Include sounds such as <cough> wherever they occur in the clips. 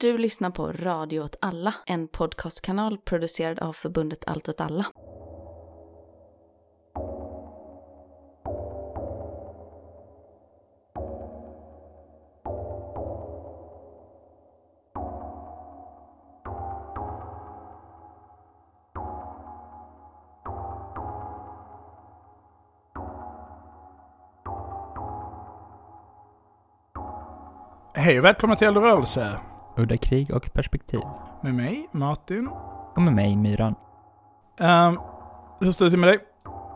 Du lyssnar på Radio åt alla, en podcastkanal producerad av förbundet Allt åt alla. Hej och välkomna till Eld och rörelse. Udda krig och perspektiv. Med mig, Martin. Och med mig, Myran. Um, hur står det till med dig?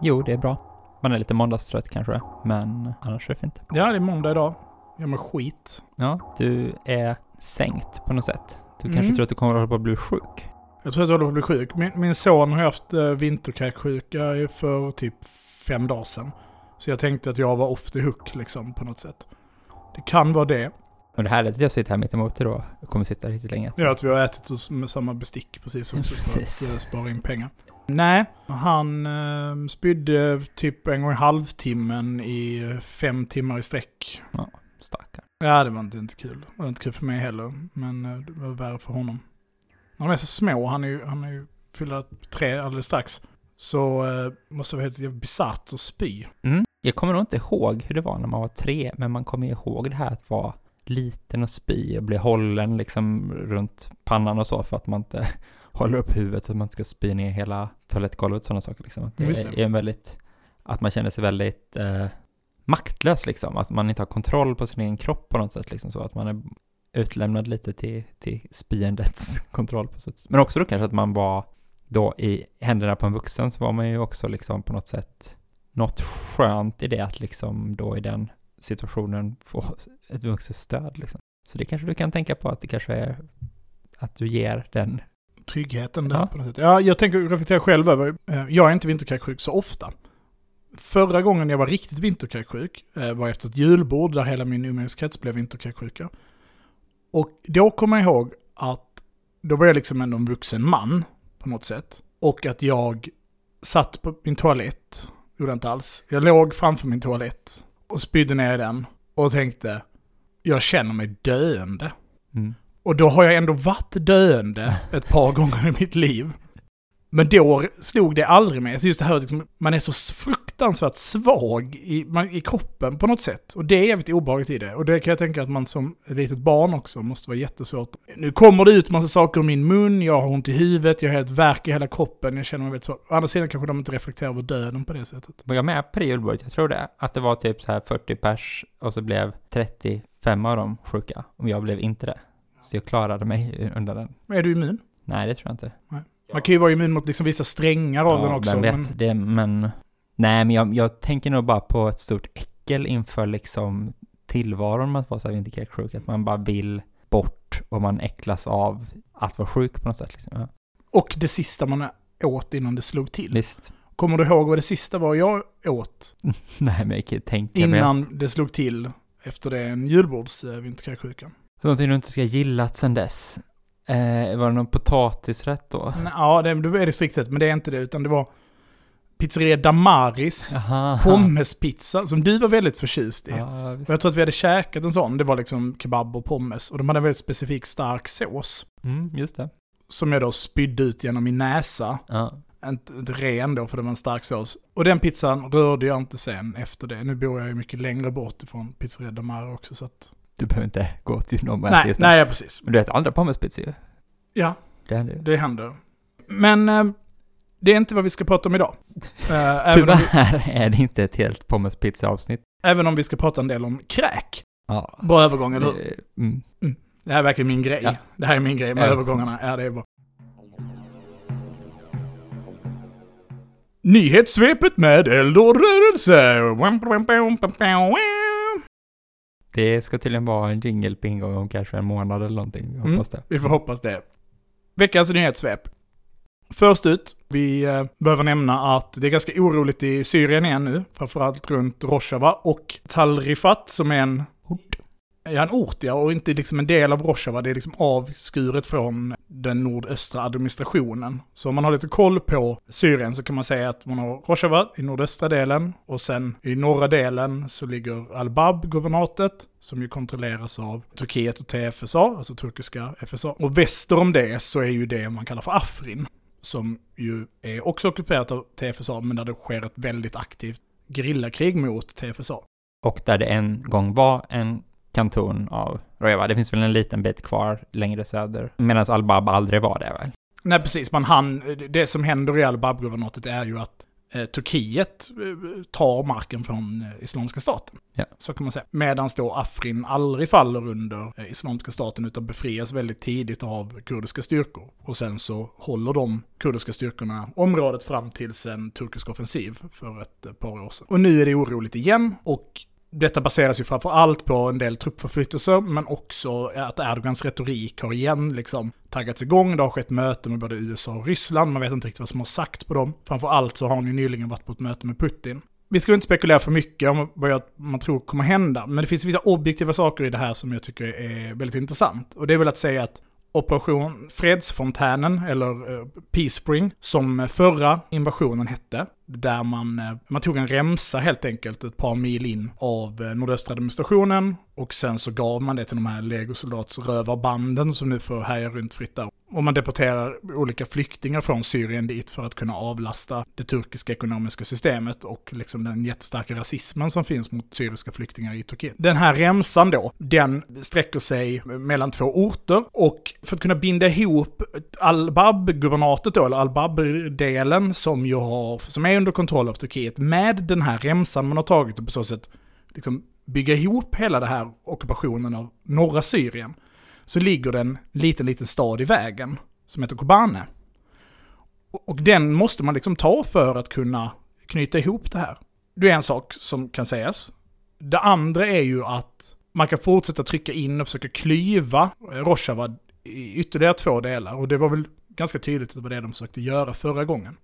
Jo, det är bra. Man är lite måndagstrött kanske, men annars är det fint. Ja, det är måndag idag. Jag mår skit. Ja, du är sänkt på något sätt. Du Mm. kanske tror att du kommer att hålla på att bli sjuk. Jag tror att jag håller på att bli sjuk. Min, min son har haft uh, vinterkräksjuka för typ fem dagar sedan. Så jag tänkte att jag var off the hook liksom på något sätt. Det kan vara det. Och det här är att jag sitter här mitt emot dig då. Jag kommer sitta riktigt länge. Är att vi har ätit oss med samma bestick precis <laughs> också Precis. för att uh, spara in pengar. Nej, han uh, spydde typ en gång i halvtimmen i eh, fem timmar i sträck. Stackarn. Ja, det var inte, inte kul. Det var inte kul för mig heller, men eh, det var värre för honom. När de är så små, han är ju, han är ju fyller tre alldeles strax, så eh, måste det vara helt jävla bisarrt att spy. Mm. Jag kommer nog inte ihåg hur det var när man var tre, men man kommer ihåg det här att vara liten och spy och bli hållen liksom runt pannan och så för att man inte <laughs> håller upp huvudet så att man inte ska spy ner hela toalettgolvet och sådana saker liksom. Att det. är en väldigt, att man känner sig väldigt eh, maktlös liksom, att man inte har kontroll på sin egen kropp på något sätt liksom, så att man är utlämnad lite till, till spyendets <laughs> kontroll på sätt. Men också då kanske att man var då i händerna på en vuxen så var man ju också liksom på något sätt något skönt i det att liksom då i den situationen få ett vuxet stöd liksom. Så det kanske du kan tänka på att det kanske är att du ger den. Tryggheten där Ja. på något sätt. Ja, jag tänker reflektera själv över, eh, jag är inte vinterkräksjuk så ofta. Förra gången jag var riktigt vinterkräksjuk eh, var efter ett julbord där hela min umgängeskrets blev vinterkräksjuka. Och då kommer jag ihåg att då var jag liksom ändå en vuxen man på något sätt. Och att jag satt på min toalett, gjorde inte alls. Jag låg framför min toalett och spydde ner den och tänkte, jag känner mig döende. Mm. Och då har jag ändå varit döende ett par <laughs> gånger i mitt liv. Men då slog det aldrig mig. Så just det här att liksom, man är så fruktansvärt svag i, man, i kroppen på något sätt. Och det är jävligt obehagligt i det. Och det kan jag tänka att man som litet barn också måste vara jättesvårt. Nu kommer det ut massa saker ur min mun, jag har ont i huvudet, jag har helt värk i hela kroppen, jag känner mig väldigt svag. Å andra sidan kanske de inte reflekterar över döden på det sättet. Var jag med på det julbordet? Jag tror det. Att det var typ så här 40 pers och så blev 35 av dem sjuka. Och jag blev inte det. Så jag klarade mig under den. Men är du immun? Nej, det tror jag inte. Man kan ju vara immun mot liksom vissa strängar av den också. vem vet men- det, men... Nej, men jag, jag tänker nog bara på ett stort äckel inför liksom tillvaron med att vara så här vinterkräksjuk. Att man bara vill bort och man äcklas av att vara sjuk på något sätt. Liksom. Ja. Och det sista man åt innan det slog till. Visst. Kommer du ihåg vad det sista var jag åt <laughs> Nej, men jag kan tänka mig. innan det slog till efter det en julbordsvinterkräksjuka? Någonting du inte ska ha gillat sen dess. Eh, var det någon potatisrätt då? Ja, det, då är det strikt sett, men det är inte det, utan det var pizzeria Damaris Jaha. pommespizza, som du var väldigt förtjust i. Ja, jag tror att vi hade käkat en sån, det var liksom kebab och pommes, och de hade en väldigt specifik stark sås. Mm, just det. Som jag då spydde ut genom min näsa. Ja. Inte, inte ren då, för det var en stark sås. Och den pizzan rörde jag inte sen efter det. Nu bor jag ju mycket längre bort ifrån pizzeria Damari också, så att... Du behöver inte gå till någon Nej, just nej, ja, precis. Men du äter andra pommespizzor ju. Ja, Det händer det händer. Men eh, det är inte vad vi ska prata om idag. <laughs> Eh, om vi, Tyvärr är det inte ett helt pommespizza-avsnitt. även om vi ska prata en del om kräk. Ja. Bra övergång, eller hur? Det- Mm. Det här är verkligen min grej. Ja. Det här är min grej med Ja. övergångarna. Ja, det är bra. Nyhetssvepet med eld och rörelse. Det ska tydligen vara en jingle på ingång om kanske en månad eller någonting. Jag Mm. hoppas det. Vi får hoppas det. Veckans nyhetssvep. Först ut, vi eh, behöver nämna att det är ganska oroligt i Syrien igen nu, framförallt runt Rojava och Tal Rifat som är en ort ja, en ort ja, och inte liksom en del av Rojava. Det är liksom avskuret från den nordöstra administrationen. Så om man har lite koll på Syrien så kan man säga att man har Rojava i nordöstra delen och sen i norra delen så ligger Al-Bab, guvernatet, som ju kontrolleras av Turkiet och TFSA, alltså turkiska FSA. Och väster om det så är ju det man kallar för Afrin, som ju är också ockuperat av TFSA, men där det sker ett väldigt aktivt gerillakrig mot TFSA. Och där det en gång var en kanton av Rojava. Det finns väl en liten bit kvar längre söder. Medan Al-Bab aldrig var det väl? Nej, precis. Man han, det som händer i Al-Bab-guvernatet är ju att eh, Turkiet eh, tar marken från eh, Islamiska staten. Ja. Så kan man säga. Medan då Afrin aldrig faller under eh, Islamiska staten utan befrias väldigt tidigt av kurdiska styrkor. Och sen så håller de kurdiska styrkorna området fram tills en turkisk offensiv för ett eh, par år sedan. Och nu är det oroligt igen och detta baseras ju framför allt på en del truppförflyttelser, men också att Erdogans retorik har igen liksom taggats igång. Det har skett möten med både USA och Ryssland, man vet inte riktigt vad som har sagt på dem. Framför allt så har han ju nyligen varit på ett möte med Putin. Vi ska inte spekulera för mycket om vad jag, man tror kommer hända, men det finns vissa objektiva saker i det här som jag tycker är väldigt intressant. Och det är väl att säga att Operation Fredsfontänen, eller eh, Peace Spring, som förra invasionen hette. Där man, eh, man tog en remsa helt enkelt ett par mil in av eh, nordöstra administrationen och sen så gav man det till de här legosoldatsrövarbanden som nu får härja runt fritt där. Och man deporterar olika flyktingar från Syrien dit för att kunna avlasta det turkiska ekonomiska systemet och liksom den jättestarka rasismen som finns mot syriska flyktingar i Turkiet. Den här remsan då, den sträcker sig mellan två orter och för att kunna binda ihop Al-Bab-guvernatet då, eller Al-Bab-delen som ju har, som är ändå kontroll av Turkiet, med den här remsan man har tagit och på så sätt liksom bygga ihop hela den här ockupationen av norra Syrien, så ligger det en liten, liten stad i vägen som heter Kobane. Och den måste man liksom ta för att kunna knyta ihop det här. Det är en sak som kan sägas. Det andra är ju att man kan fortsätta trycka in och försöka klyva Rojava i ytterligare två delar. Och det var väl ganska tydligt att det var det de försökte göra förra gången.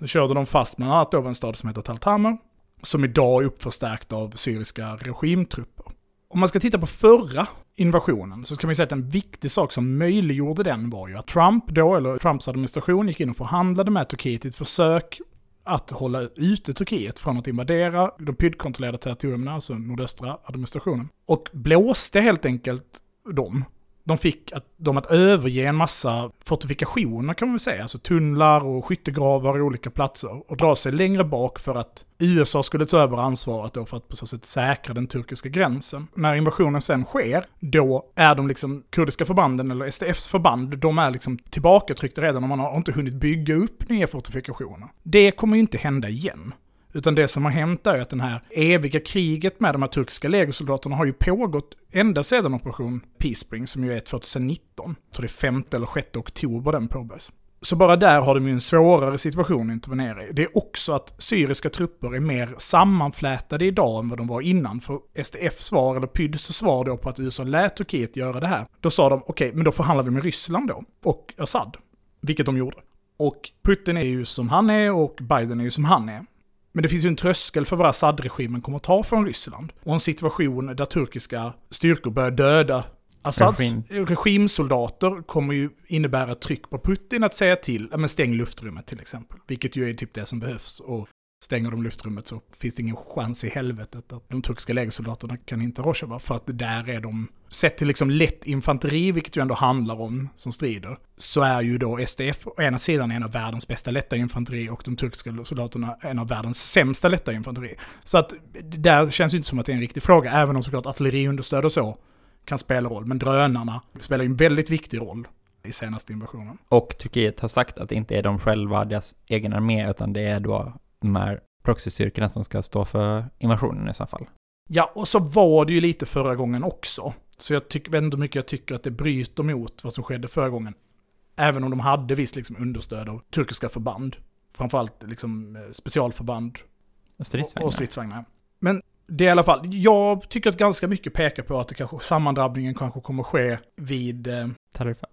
Så körde de fast bland annat över en stad som heter Taltamer, som idag är uppförstärkt av syriska regimtrupper. Om man ska titta på förra invasionen så kan man säga att en viktig sak som möjliggjorde den var ju att Trump då, eller Trumps administration, gick in och förhandlade med Turkiet i ett försök att hålla ute Turkiet från att invadera de PYD-kontrollerade territorierna, alltså nordöstra administrationen. Och blåste helt enkelt dem de fick att, dem att överge en massa fortifikationer kan man väl säga, alltså tunnlar och skyttegravar i olika platser och dra sig längre bak för att USA skulle ta över ansvaret då för att på så sätt säkra den turkiska gränsen. När invasionen sen sker, då är de liksom kurdiska förbanden, eller SDFs förband, de är liksom tillbakatryckta redan och man har inte hunnit bygga upp nya fortifikationer. Det kommer ju inte hända igen. Utan det som har hänt är att det här eviga kriget med de här turkiska legosoldaterna har ju pågått ända sedan operation Peace som ju är 2019. Jag tror det är 5 eller 6 oktober den påbörjas. Så bara där har de ju en svårare situation att intervenera i. Det är också att syriska trupper är mer sammanflätade idag än vad de var innan. För SDFs svar, eller PYDs svar då på att USA lät Turkiet göra det här. Då sa de, okej, okay, men då förhandlar vi med Ryssland då. Och Assad. Vilket de gjorde. Och Putin är ju som han är och Biden är ju som han är. Men det finns ju en tröskel för vad Assad-regimen kommer att ta från Ryssland. Och en situation där turkiska styrkor börjar döda Assads Regim. regimsoldater kommer ju innebära tryck på Putin att säga till, ja men stäng luftrummet till exempel. Vilket ju är typ det som behövs. Och stänger de luftrummet så finns det ingen chans i helvetet att de turkiska legosoldaterna kan inte Rojava. För att där är de, sett till liksom lätt infanteri, vilket ju ändå handlar om som strider, så är ju då SDF å ena sidan en av världens bästa lätta infanteri och de turkiska soldaterna en av världens sämsta lätta infanteri. Så att där känns det inte som att det är en riktig fråga, även om såklart artilleriunderstöd och så kan spela roll. Men drönarna spelar ju en väldigt viktig roll i senaste invasionen. Och Turkiet har sagt att det inte är de själva, deras egen armé, utan det är då de här proxystyrkorna som ska stå för invasionen i så fall. Ja, och så var det ju lite förra gången också. Så jag tycker ändå mycket jag tycker att det bryter mot vad som skedde förra gången. Även om de hade visst liksom understöd av turkiska förband. Framförallt liksom eh, specialförband. Och stridsvagnar. Och stridsvagnar. Men det är i alla fall, jag tycker att ganska mycket pekar på att det kanske, sammandrabbningen kanske kommer ske vid... Eh, Talrifat.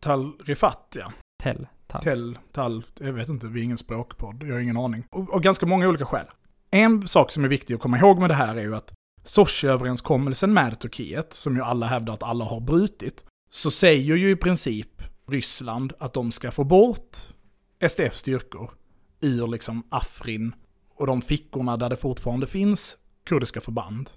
Talrifat, ja. Tell. Tall. Tell, tall, jag vet inte, vi är ingen språkpodd, jag har ingen aning. Och, och ganska många olika skäl. En sak som är viktig att komma ihåg med det här är ju att Sochi-överenskommelsen med Turkiet, som ju alla hävdar att alla har brutit, så säger ju i princip Ryssland att de ska få bort SDFs styrkor ur liksom Afrin och de fickorna där det fortfarande finns kurdiska förband.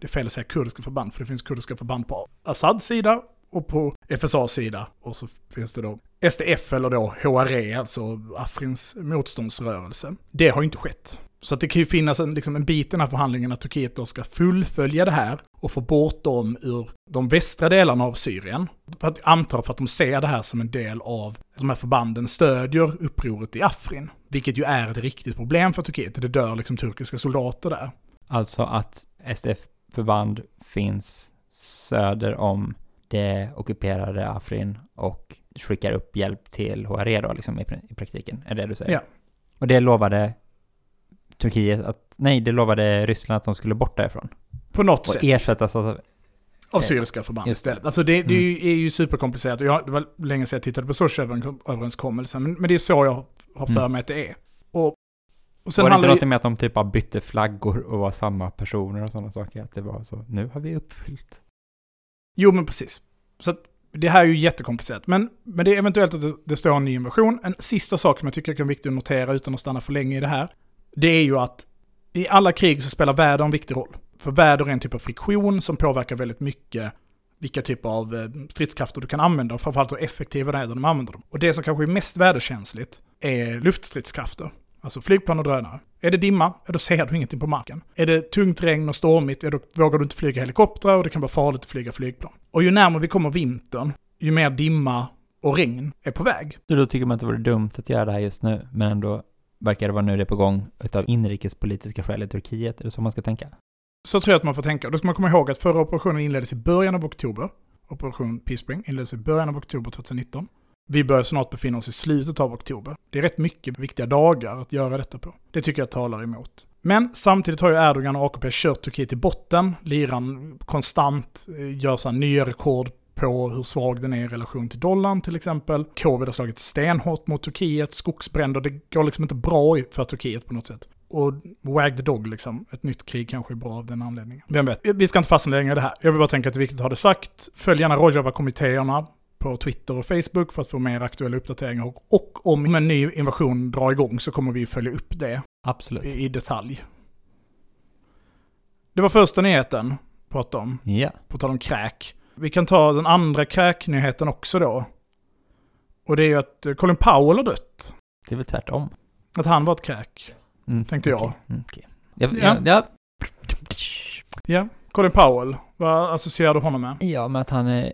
Det är fel att säga kurdiska förband, för det finns kurdiska förband på Assads sida och på FSAs sida. Och så finns det då SDF eller då HRE, alltså Afrins motståndsrörelse. Det har ju inte skett. Så att det kan ju finnas en, liksom en bit i den här förhandlingen att Turkiet då ska fullfölja det här och få bort dem ur de västra delarna av Syrien. För att, antar för att de ser det här som en del av, de här förbanden stödjer upproret i Afrin. Vilket ju är ett riktigt problem för Turkiet, det dör liksom turkiska soldater där. Alltså att SDF-förband finns söder om det ockuperade Afrin och skickar upp hjälp till HRE då, liksom i, i praktiken, är det du säger? Ja. Och det lovade Turkiet att, nej, det lovade Ryssland att de skulle bort därifrån. På något Och sätt. ersättas av, Av syriska förband Just det. istället. Alltså det, det är ju- är ju superkomplicerat. Och jag, det var länge sedan jag tittade på Sochi-överenskommelsen. Men, men det är så jag har för Mm. mig att det är. Och, och sen var det inte någonting med att de typ bara bytte flaggor och var samma personer och sådana saker? Att det var så, nu har vi uppfyllt. Jo, men precis. Så att det här är ju jättekomplicerat. Men, men det är eventuellt att det, det står en ny invasion. En sista sak som jag tycker kan vara att notera utan att stanna för länge i det här. Det är ju att i alla krig så spelar väder en viktig roll. För väder är en typ av friktion som påverkar väldigt mycket vilka typer av eh, stridskrafter du kan använda och framförallt hur effektiva det är när de använder dem. Och det som kanske är mest väderkänsligt är luftstridskrafter. Alltså flygplan och drönare. Är det dimma, då ser du ingenting på marken. Är det tungt regn och stormigt, då vågar du inte flyga helikoptrar och det kan vara farligt att flyga flygplan. Och ju närmare vi kommer vintern, ju mer dimma och regn är på väg. Så då tycker man att det vore dumt att göra det här just nu, men ändå verkar det vara nu det är på gång utav inrikespolitiska skäl i Turkiet. Är det så man ska tänka? Så tror jag att man får tänka. Då ska man komma ihåg att förra operationen inleddes i början av oktober. Operation Peace inleddes i början av oktober 2019. Vi börjar snart befinna oss i slutet av oktober. Det är rätt mycket viktiga dagar att göra detta på. Det tycker jag talar emot. Men samtidigt har ju Erdogan och AKP kört Turkiet i botten. Liran konstant eh, gör så här nya rekord på hur svag den är i relation till dollarn till exempel. Covid har slagit stenhårt mot Turkiet, skogsbränder, det går liksom inte bra för Turkiet på något sätt. Och wag the dog liksom, ett nytt krig kanske är bra av den anledningen. Vem vet, vi ska inte fastna längre i det här. Jag vill bara tänka att det är viktigt att ha det sagt. Följ gärna Rojava-kommittéerna på Twitter och Facebook för att få mer aktuella uppdateringar. Och- om en ny invasion drar igång så kommer vi följa upp det Absolut. i, i detalj. Det var första nyheten, prata om, Ja. på tal om kräk. Vi kan ta den andra kräknyheten också då. Och det är ju att eh, Colin Powell har dött. Det är väl tvärtom. Att han var ett kräk, Mm, tänkte jag. okej, mm. Jag, Ja. ja. Ja, Ja, Colin Powell. Vad associerar du honom med? ja, men att han är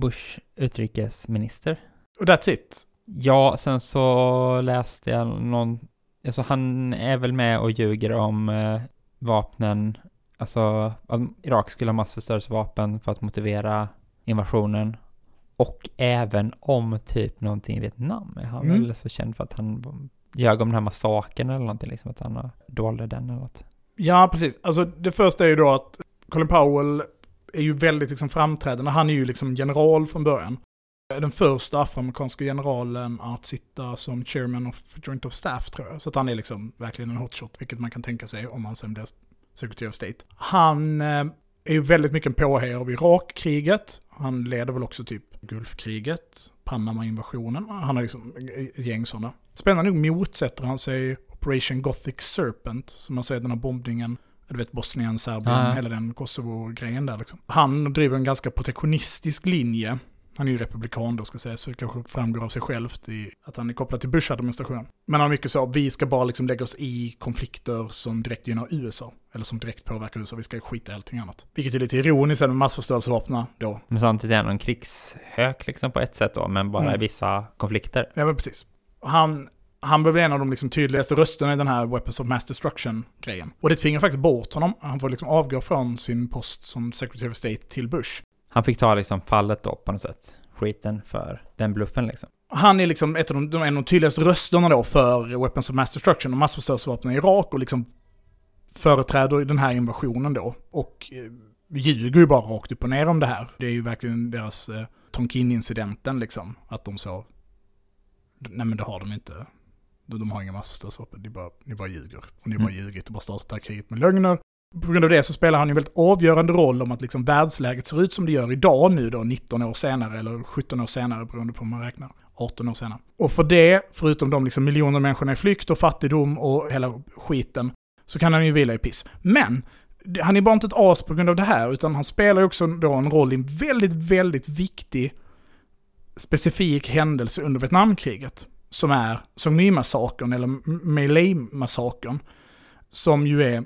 Bush utrikesminister. Och that's it. Ja, sen så läste jag någon, alltså han är väl med och ljuger om eh, vapnen, alltså att Irak skulle ha massförstörelsevapen för att motivera invasionen. Och även om typ någonting i Vietnam. Är han Mm. väl så känd för att han ljög om den här massakern eller någonting, liksom att han har dolde den eller något. Ja, precis. Alltså det första är ju då att Colin Powell är ju väldigt liksom framträdande. Han är ju liksom general från början. Den första afroamerikanska generalen att sitta som chairman of Joint of Staff tror jag. Så att han är liksom verkligen en hotshot, vilket man kan tänka sig om han sen blir Secretary of State. Han eh, är ju väldigt mycket en påhejare av Irakkriget. Han leder väl också typ Gulfkriget, Panama-invasionen. Han har liksom ett gäng sådana. Spännande nog motsätter han sig Operation Gothic Serpent, som man säger den här bombningen, du vet Bosnien, Serbien, Ja, hela den Kosovo-grejen där liksom. Han driver en ganska protektionistisk linje. Han är ju republikan då ska säga, så det kanske framgår av sig självt i att han är kopplad till Bush-administrationen. Men han har mycket så, vi ska bara liksom lägga oss i konflikter som direkt gynnar USA. Eller som direkt påverkar USA, vi ska skita i allting annat. Vilket är lite ironiskt med massförstörelsevapnen då. Men samtidigt är han en krigshök liksom på ett sätt då, men bara Mm. i vissa konflikter. Ja men precis. Han, han blev en av de liksom tydligaste rösterna i den här Weapons of Mass Destruction-grejen. Och det tvingar faktiskt bort honom. Han får liksom avgå från sin post som Secretary of State till Bush. Han fick ta liksom fallet då på något sätt. Skiten för den bluffen liksom. Han är liksom ett av de, de, en av de tydligaste rösterna då för Weapons of Mass Destruction och massförstörelsevapen i Irak och liksom företräder den här invasionen då. Och eh, ljuger ju bara rakt upp och ner om det här. Det är ju verkligen deras eh, Tonkin-incidenten liksom. Att de så, nej men det har de inte. De, har inga massförstörelsevapen, ni bara, ni bara ljuger. Och ni har bara Mm. ljugit och bara startat det här kriget med lögner. På grund av det så spelar han ju en väldigt avgörande roll om att liksom världsläget ser ut som det gör idag nu då, 19 år senare, eller 17 år senare beroende på hur man räknar. 18 år senare. Och för det, förutom de liksom miljoner människorna i flykt och fattigdom och hela skiten, så kan han ju vila i piss. Men han är bara inte ett as på grund av det här, utan han spelar ju också då en roll i en väldigt, väldigt viktig specifik händelse under Vietnamkriget. Som är Song My-massakern, eller Meilei-massakern, Som ju är,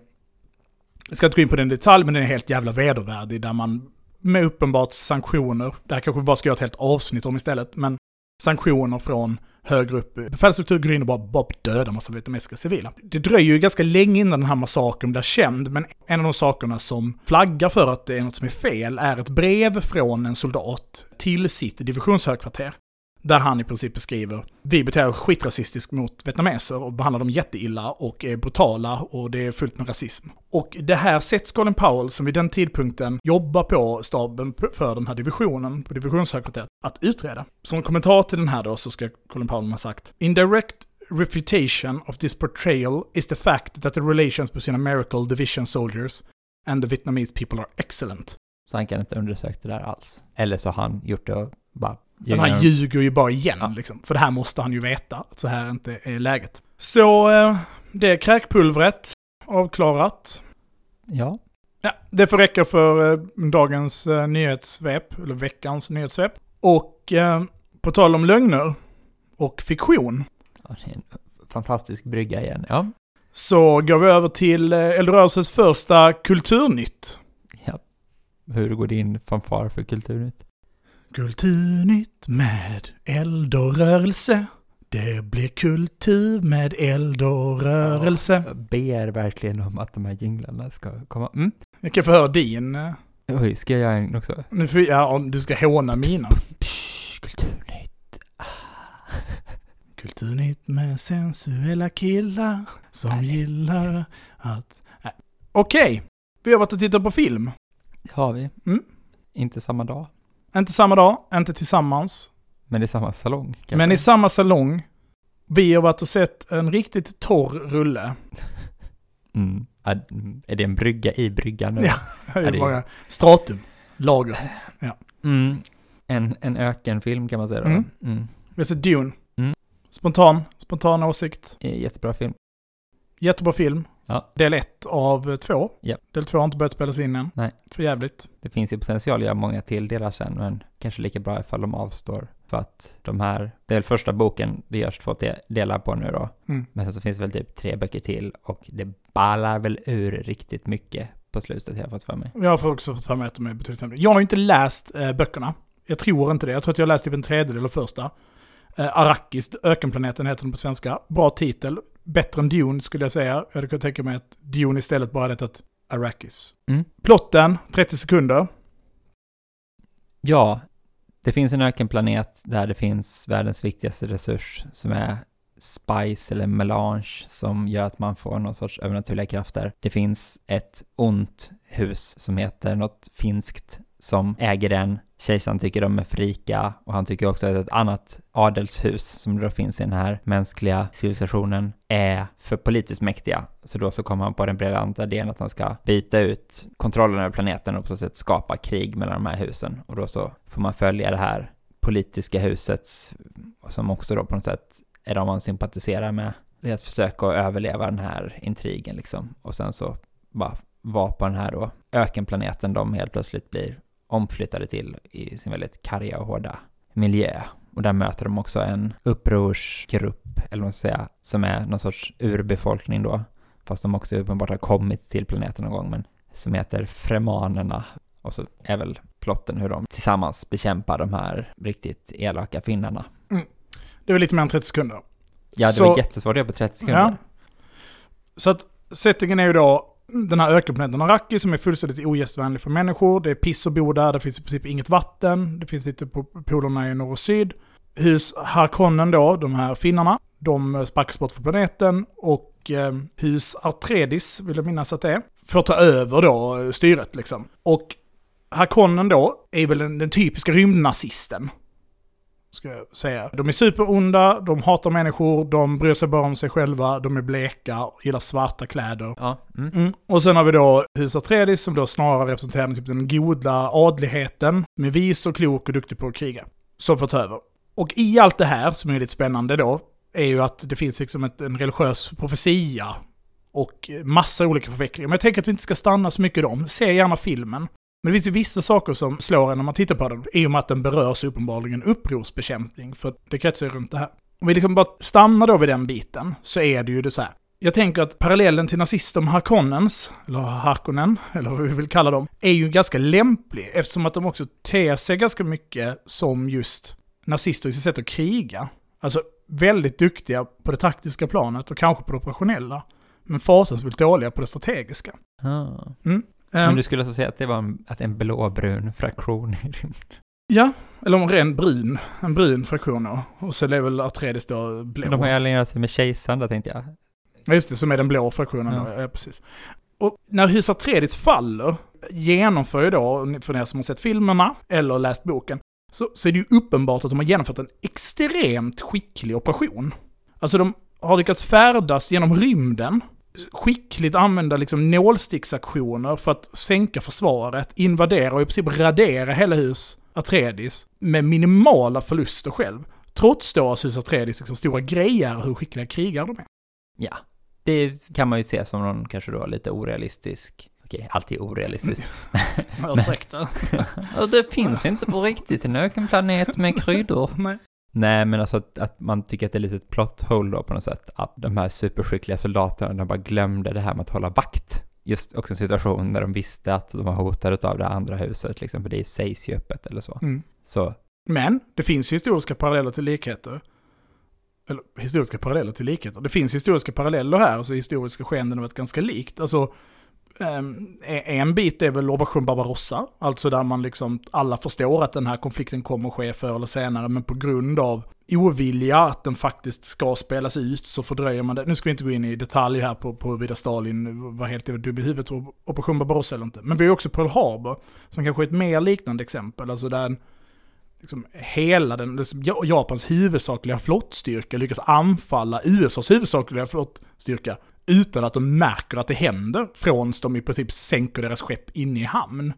jag ska inte gå in på den detalj, men den är helt jävla vedervärdig, där man med uppenbart sanktioner, det här kanske vi bara ska göra ett helt avsnitt om istället, men sanktioner från högre upp befälsstruktur går in och bara, bara dödar massa vietnamesiska civila. Det dröjer ju ganska länge innan den här massakern blir känd, men en av de sakerna som flaggar för att det är något som är fel är ett brev från en soldat till sitt divisionshögkvarter. Där han i princip beskriver, vi beter oss skitrasistiskt mot vietnameser och behandlar dem jätteilla och är brutala och det är fullt med rasism. Och det här sätts Colin Powell, som vid den tidpunkten jobbar på staben för den här divisionen, på divisionshögkvarteret, att utreda. Som kommentar till den här då så ska Colin Powell ha sagt, Indirect refutation of this portrayal is the fact that the relations between American division soldiers and the Vietnamese people are excellent. Så han kan inte undersöka det där alls. Eller så har han gjort det och bara Alltså han ljuger ju bara igen ja. liksom. För det här måste han ju veta, att så här inte är läget. Så eh, det är kräkpulvret avklarat. Ja. Ja, det får räcka för eh, dagens eh, nyhetssvep, eller veckans nyhetssvep. Och eh, på tal om lögner och fiktion. Ja, det är en fantastisk brygga igen, ja. Så går vi över till Eldrörelses första Kulturnytt. Ja. Hur går din fanfar för Kulturnytt? Kulturnytt med eld och rörelse. Det blir kultur med eld och rörelse. jag ber verkligen om att de här jinglarna ska komma. Mm. Jag kan få höra din. Eh. Oj, ska jag göra en också? Nu får, ja, om du ska håna mina. Psh, kulturnytt. Ah. Kulturnytt med sensuella killar som Nej. gillar att... Okej, okay. vi har varit och tittat på film. Det har vi. Mm. Inte samma dag. Inte samma dag, inte tillsammans. Men i samma salong? Kanske. Men i samma salong. Vi har varit och sett en riktigt torr rulle. <laughs> Mm. Är det en brygga i bryggan nu? Ja, det är bara stratum, lager. Ja. Mm. En, en ökenfilm kan man säga då. Mm. Mm. Vi har sett Dune. Mm. Spontan, spontan åsikt. Jättebra film. Jättebra film. Ja. Del ett av två. Ja. Del två har inte börjat spelas in än. Nej. För jävligt. Det finns ju potential att göra många till delar sen, men kanske lika bra ifall de avstår. För att de här, det är väl första boken det görs två delar på nu då. Mm. Men sen så finns det väl typ tre böcker till och det ballar väl ur riktigt mycket på slutet jag har fått för mig. Jag har också fått för mig att de är betydligt sämre. Jag har inte läst äh, böckerna. Jag tror inte det. Jag tror att jag har läst typ en tredjedel av första. Äh, Arrakis, ökenplaneten heter den på svenska. Bra titel bättre än Dune skulle jag säga. Jag hade kunnat tänka mig att Dune istället bara hade hetat Arrakis. Mm. Plotten, 30 sekunder. Ja, det finns en ökenplanet där det finns världens viktigaste resurs som är spice eller melange som gör att man får någon sorts övernaturliga krafter. Det finns ett ont hus som heter något finskt som äger den. Kejsaren tycker de är för rika och han tycker också att ett annat adelshus som då finns i den här mänskliga civilisationen är för politiskt mäktiga. Så då så kommer han på den briljanta idén att han ska byta ut kontrollen över planeten och på så sätt skapa krig mellan de här husen. Och då så får man följa det här politiska husets, som också då på något sätt är de man sympatiserar med, deras försök att överleva den här intrigen liksom. Och sen så bara vara på den här då ökenplaneten de helt plötsligt blir omflyttade till i sin väldigt karga och hårda miljö. Och där möter de också en upprorsgrupp, eller vad man ska säga, som är någon sorts urbefolkning då, fast de också uppenbart har kommit till planeten någon gång, men som heter Fremanerna. Och så är väl plotten hur de tillsammans bekämpar de här riktigt elaka finnarna. Mm. Det var lite mer än 30 sekunder. Ja, det så, var jättesvårt att göra på 30 sekunder. Ja. Så att settingen är ju då den här ökenplaneten Araki som är fullständigt ogästvänlig för människor. Det är piss att bo där, det finns i princip inget vatten. Det finns lite på polerna i norr och syd. Hus Harkonnen då, de här finnarna, de eh, sparkas bort från planeten och eh, hus Artredis, vill jag minnas att det är, får ta över då eh, styret liksom. Och Harkonnen då är väl den, den typiska rymdnazisten ska jag säga. De är superonda, de hatar människor, de bryr sig bara om sig själva, de är bleka, gillar svarta kläder. Ja. Mm. Mm. Och sen har vi då hus Atreides som då snarare representerar typ den goda adligheten, med vis och klok och duktig på att kriga, som får ta över. Och i allt det här, som är lite spännande då, är ju att det finns liksom ett, en religiös profetia och massa olika förvecklingar. Men jag tänker att vi inte ska stanna så mycket i dem. Se gärna filmen. Men det finns ju vissa saker som slår en när man tittar på den, i och med att den berör så uppenbarligen upprorsbekämpning, för det kretsar ju runt det här. Om vi liksom bara stannar då vid den biten, så är det ju det så här. Jag tänker att parallellen till nazister med Harkonnens, eller Harkonnen, eller vad vi vill kalla dem, är ju ganska lämplig, eftersom att de också ter sig ganska mycket som just nazister i sitt sätt att kriga. Alltså väldigt duktiga på det taktiska planet och kanske på det operationella, men fasansfullt dåliga på det strategiska. Ah. Mm. Men Ehm, du skulle alltså säga att det var en, att en blåbrun fraktion i rymden? Ja, eller en ren brun, en brun fraktion då. Och så är väl Atreides då blå. De har ju allierat sig med kejsaren där tänkte jag. Ja, just det, som är den blå fraktionen Ja. då. Ja, precis. Och när hus Atreides faller, genomför ju då, för er som har sett filmerna eller läst boken, så, så är det ju uppenbart att de har genomfört en extremt skicklig operation. Alltså de har lyckats färdas genom rymden, skickligt använda liksom nålsticksaktioner för att sänka försvaret, invadera och i princip radera hela hus Atreides med minimala förluster själv. Trots då att hus Atreides liksom stora grejer hur skickliga krigare de är. Ja, det kan man ju se som någon kanske då lite orealistisk. Okej, alltid orealistiskt. <laughs> Ursäkta. <laughs> det finns inte på riktigt en ökenplanet med kryddor. Nej. Nej, men alltså att, att man tycker att det är lite ett plot hole då på något sätt. Att de här superskickliga soldaterna, de bara glömde det här med att hålla vakt. Just också en situation där de visste att de var hotade av det andra huset, liksom, för det sägs ju öppet eller så. Mm. Så, Men det finns historiska paralleller till likheter. Eller historiska paralleller till likheter. Det finns historiska paralleller här, alltså historiska skeenden har varit ganska likt. Alltså, Ehm, e- en bit är väl Operation Barbarossa, alltså där man liksom, alla förstår att den här konflikten kommer att ske förr eller senare, men på grund av ovilja att den faktiskt ska spelas ut så fördröjer man det. Nu ska vi inte gå in i detalj här på, på huruvida Stalin var helt dum i huvudet och Operation Barbarossa eller inte. Men vi har ju också Pearl Harbor, som kanske är ett mer liknande exempel, alltså där en liksom hela den, liksom Japans huvudsakliga flottstyrka lyckas anfalla USAs huvudsakliga flottstyrka utan att de märker att det händer från de i princip sänker deras skepp inne i hamn.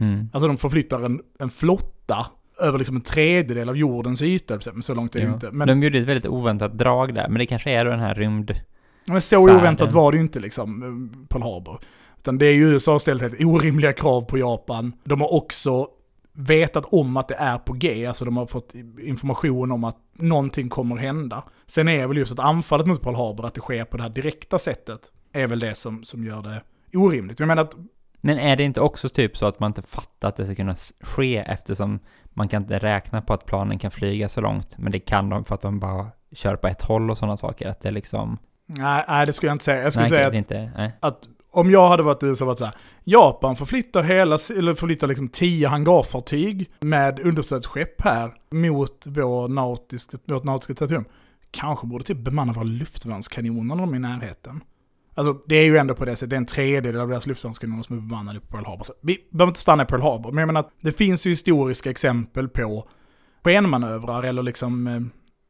mm. Alltså de förflyttar en, en flotta över liksom en tredjedel av jordens yta, men så långt är det ja. inte. Men, De gjorde ett väldigt oväntat drag där, men det kanske är då den här rymd... men så färden. oväntat var det ju inte liksom, eh, Pearl Harbor. Utan det är ju USA ställt helt orimliga krav på Japan. De har också vetat om att det är på G, alltså de har fått information om att någonting kommer hända. Sen är väl just att anfallet mot Pearl Harbor, att det sker på det här direkta sättet, är väl det som, som gör det orimligt. Jag menar att, Men är det inte också typ så att man inte fattar att det ska kunna ske eftersom man kan inte räkna på att planen kan flyga så långt, men det kan de för att de bara kör på ett håll och sådana saker, att det liksom... nej, nej det skulle jag inte säga. Jag skulle nej, säga att inte... Att om jag hade varit i USA varit så här, Japan förflyttar hela, eller förflyttar liksom tio hangarfartyg med understödsskepp här mot vår nautiska, vårt nautiska territorium. Kanske borde typ bemanna våra luftvärnskanoner när de är i närheten. Alltså det är ju ändå på det sättet, det är en tredjedel av deras luftvärnskanoner som är bemannade på Pearl Harbor. Så vi behöver inte stanna i Pearl Harbor, men jag menar att det finns ju historiska exempel på skenmanövrar eller liksom eh,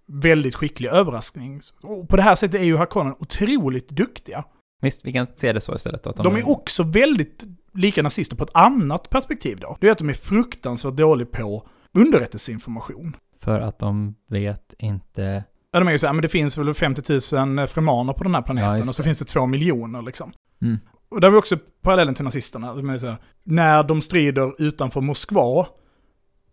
väldigt skicklig överraskning. Och på det här sättet är ju Harkonnen otroligt duktiga. Visst, vi kan se det så istället. Att De är också väldigt lika nazister på ett annat perspektiv då. Det är att de är fruktansvärt dåliga på underrättelseinformation. För att de vet inte... Ja, de är ju så här, men det finns väl 50 000 fremaner på den här Ja, planeten just och så finns det två miljoner liksom. Mm. Och där har vi också parallellen till nazisterna. De är här, när de strider utanför Moskva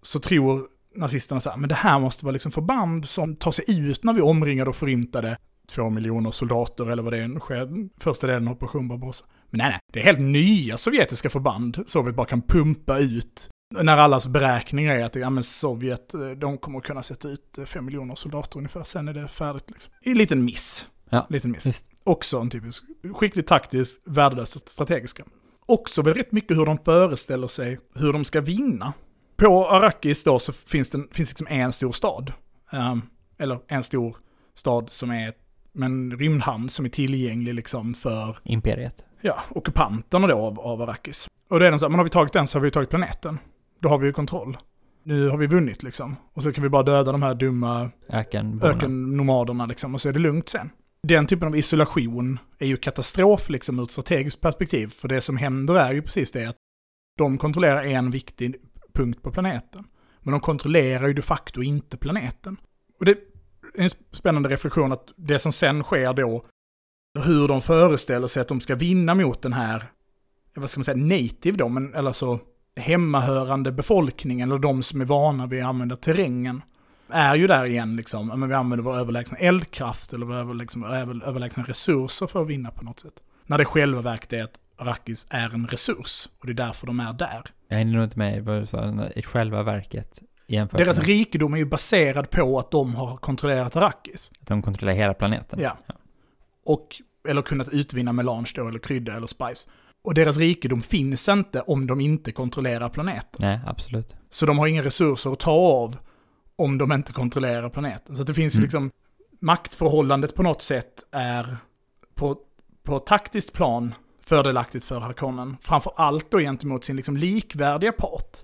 så tror nazisterna så här, men det här måste vara liksom förband som tar sig ut när vi omringade och förintade två miljoner soldater eller vad det är, sker, första delen av Operation Barbarossa. Men nej, nej, det är helt nya sovjetiska förband som vi bara kan pumpa ut. När allas beräkningar är att ja, men Sovjet, eh, de kommer att kunna sätta ut eh, fem miljoner soldater ungefär, sen är det färdigt. Liksom. En liten miss. Ja, liten miss. Just. Också en typisk skickligt taktisk, värdelöst strategiska. Också väl rätt mycket hur de föreställer sig hur de ska vinna. På Arrakis då så finns det finns liksom en stor stad. Ehm, eller en stor stad som är med en rymdhamn som är tillgänglig liksom för Imperiet. ja, ockupanterna då av, av Arrakis. Och då är det så här, men har vi tagit den så har vi tagit planeten. Då har vi ju kontroll. nu har vi vunnit liksom. Och så kan vi bara döda de här dumma ökennomaderna liksom, och så är det lugnt sen. Den typen av isolation är ju katastrof liksom ur ett strategiskt perspektiv, för det som händer är ju precis det att de kontrollerar en viktig punkt på planeten. Men de kontrollerar ju de facto inte planeten. Och det en spännande reflektion att det som sen sker då, hur de föreställer sig att de ska vinna mot den här, vad ska man säga, native då, men eller så hemmahörande befolkningen, eller de som är vana vid att använda terrängen, är ju där igen liksom, men vi använder vår överlägsna eldkraft eller våra liksom, överlägsna resurser för att vinna på något sätt. När det själva verket är att Arrakis är en resurs, och det är därför de är där. Jag hinner nog inte med vad du sa, i själva verket jämfört Deras med rikedom är ju baserad på att de har kontrollerat Arrakis. att de kontrollerar hela planeten. Ja. Och, eller kunnat utvinna melange då, eller krydda eller spice. Och deras rikedom finns inte om de inte kontrollerar planeten. Nej, absolut. Så de har inga resurser att ta av om de inte kontrollerar planeten. Så det finns Mm. liksom, maktförhållandet på något sätt är på, på taktiskt plan fördelaktigt för Harkonnen. Framför allt då gentemot sin liksom likvärdiga part.